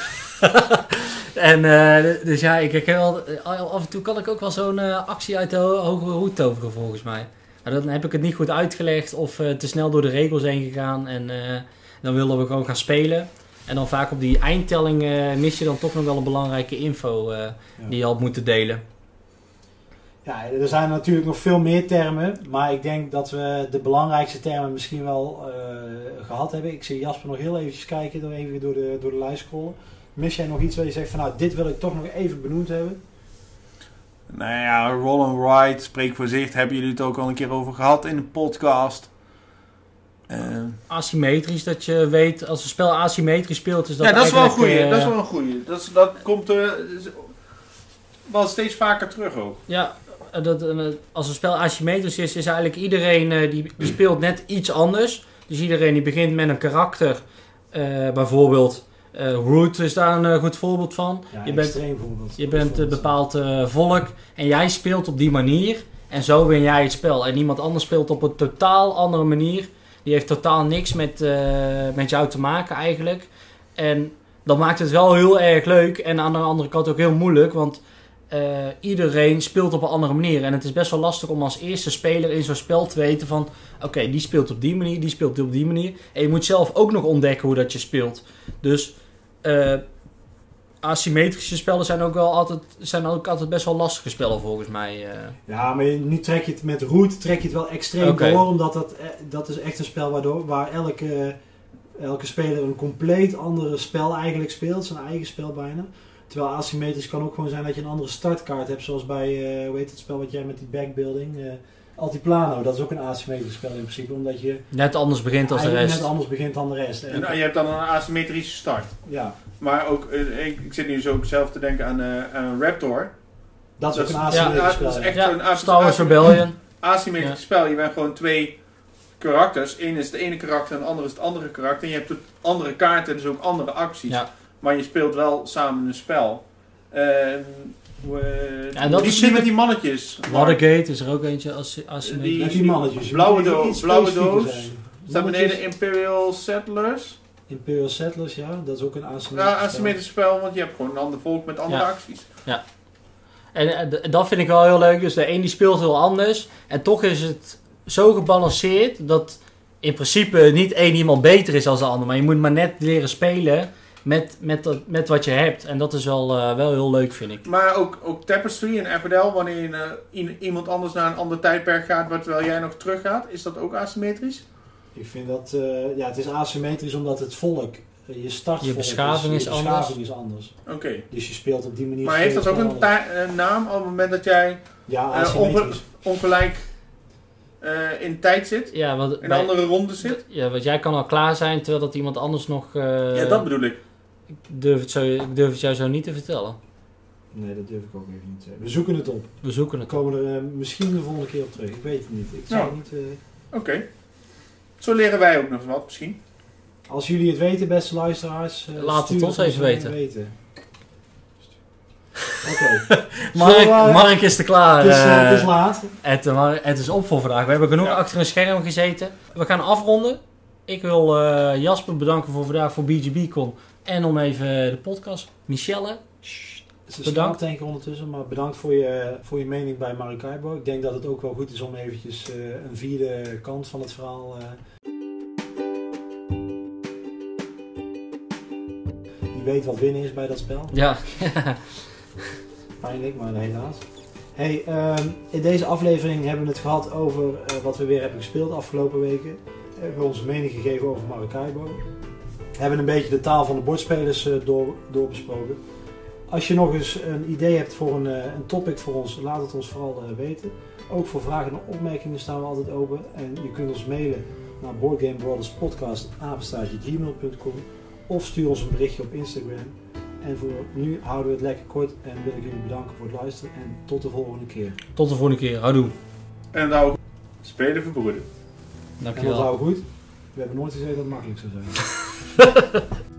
[LAUGHS] en eh, dus ja, ik herken wel... Af en toe kan ik ook wel zo'n eh, actie uit de ho- hogere hoed toveren volgens mij. Dan heb ik het niet goed uitgelegd of te snel door de regels heen gegaan. En eh, dan wilden we gewoon gaan spelen. En dan vaak op die eindtelling eh, mis je dan toch nog wel een belangrijke info eh, die je had moeten delen. Ja, er zijn natuurlijk nog veel meer termen. Maar ik denk dat we de belangrijkste termen misschien wel eh, gehad hebben. Ik zie Jasper nog heel eventjes kijken, door even door de, door de lijst scrollen. Mis jij nog iets waar je zegt van nou, dit wil ik toch nog even benoemd hebben? Nou ja, roll and ride, spreek voor zich. Hebben jullie het ook al een keer over gehad in de podcast. Eh, Asymmetrisch, dat je weet als een spel asymmetrisch speelt, is dat ja, dat is wel een goeie. eh, dat is wel een goeie. Dat, is- dat komt eh, is- wel steeds vaker terug ook. Ja, eh, dat, eh, als een spel asymmetrisch is, is eigenlijk iedereen eh, die, die speelt net iets anders. Dus iedereen die begint met een karakter, eh, bijvoorbeeld eh Root is daar een eh, goed voorbeeld van. Ja, je bent, voorbeeld. je bent een bepaald eh, volk en jij speelt op die manier. En zo win jij het spel. En iemand anders speelt op een totaal andere manier. Die heeft totaal niks met, met jou te maken eigenlijk. En dat maakt het wel heel erg leuk. En aan de andere kant ook heel moeilijk. Want iedereen speelt op een andere manier. En het is best wel lastig om als eerste speler in zo'n spel te weten van... Oké, die speelt op die manier, die speelt op die manier. En je moet zelf ook nog ontdekken hoe dat je speelt. Dus eh, asymmetrische spellen zijn ook, wel altijd, zijn ook altijd best wel lastige spellen volgens mij. eh. Ja, maar nu trek je het met Root trek je het wel extreem door. Omdat dat, eh, dat is echt een spel waardoor, waar elke, elke speler een compleet andere spel eigenlijk speelt. Zijn eigen spel bijna. Terwijl asymmetrisch kan ook gewoon zijn dat je een andere startkaart hebt. Zoals bij, eh hoe heet het spel wat jij met die backbuilding... Altiplano, dat is ook een asymmetrisch spel in principe. Omdat je Net anders begint als de rest. net anders begint dan de rest. En- nou, je hebt dan een asymmetrische start. ja, Maar ook, eh, ik, ik zit nu zo ook zelf te denken aan, eh, aan Raptor. dat is Dat ook een is- asymmetrisch ja, spel. dat is echt Ja, een as- Star Wars Rebellion. asymmetrisch Ja. spel. Je bent gewoon twee karakters. Eén is het ene karakter en de andere is het andere karakter. En je hebt ook andere kaarten en dus ook andere acties. Ja. Maar je speelt wel samen een spel. Ja, dat die, is die met die mannetjes. Watergate is er ook eentje als asymmetrisch. Die- Met die mannetjes. Je blauwe doos- blauwe doos. Staat beneden Imperial Settlers. Imperial Settlers, ja. Dat is ook een asymmetrisch Ja, spel. asymmetrisch spel, want je hebt gewoon een ander volk met andere Ja. acties. En eh, dat vind ik wel heel leuk. Dus de een die speelt heel anders. En toch is het zo gebalanceerd dat in principe niet één iemand beter is dan de ander. Maar je moet maar net leren spelen met, met, dat, met wat je hebt. En dat is wel, eh, wel heel leuk, vind ik. Maar ook, ook Tapestry en Everdell, wanneer je, eh, iemand anders naar een ander tijdperk gaat, wat- terwijl jij nog terug gaat, is dat ook asymmetrisch? Ik vind dat, eh, ja, het is asymmetrisch omdat het volk, je startvolk Je beschaving is je anders. beschaving is anders. Oké. Dus je speelt op die manier. Maar heeft dat ook een naam op het moment dat jij Ja, asymmetrisch. ongelijk eh, in tijd zit? Ja, wat, In een bij- andere ronde zit? ja, want jij kan al klaar zijn terwijl dat iemand anders nog... eh, ja, dat bedoel ik. Ik, durf het zo, ik durf het jou zo niet te vertellen. Nee, dat durf ik ook even niet te zeggen. We zoeken het op. We zoeken We het. komen er eh, misschien de volgende keer op terug. Ik weet het niet. Ik zou Ja. niet eh, Oké. Zo leren wij ook nog wat misschien. als jullie het weten, beste luisteraars, eh, Laat het ons even weten. [LAUGHS] Oké, Mark, Mark is er klaar. het, is, eh, het is laat. Het, maar het is op voor vandaag. We hebben genoeg Ja. achter een scherm gezeten. We gaan afronden. Ik wil eh, Jasper bedanken voor vandaag voor BGB-con. En om even de podcast. Michelle. Bedankt. denk ik ondertussen, maar bedankt voor je, voor je mening bij Maracaibo. Ik denk dat het ook wel goed is om eventjes eh, een vierde kant van het verhaal... eh, die weet wat winnen is bij dat spel. Ja. [LAUGHS] Pijnlijk, maar helaas. Hey, ehm, in deze aflevering hebben we het gehad over eh, wat we weer hebben gespeeld de afgelopen weken. We hebben onze mening gegeven over Maracaibo. We hebben een beetje de taal van de bordspelers eh, door, doorbesproken. Als je nog eens een idee hebt voor een, eh, een topic voor ons, laat het ons vooral eh, weten. Ook voor vragen en opmerkingen staan we altijd open. En je kunt ons mailen naar boardgamebrothers.podcast.gmail.com of stuur ons een berichtje op Instagram. En voor nu houden we het lekker kort en wil ik jullie bedanken voor het luisteren. En tot de volgende keer. Tot de volgende keer. Houdoe. En dan ook spelen verbroeden. En dat Dankjewel. houden we goed. We hebben nooit gezegd dat het makkelijk zou zijn. [LAUGHS]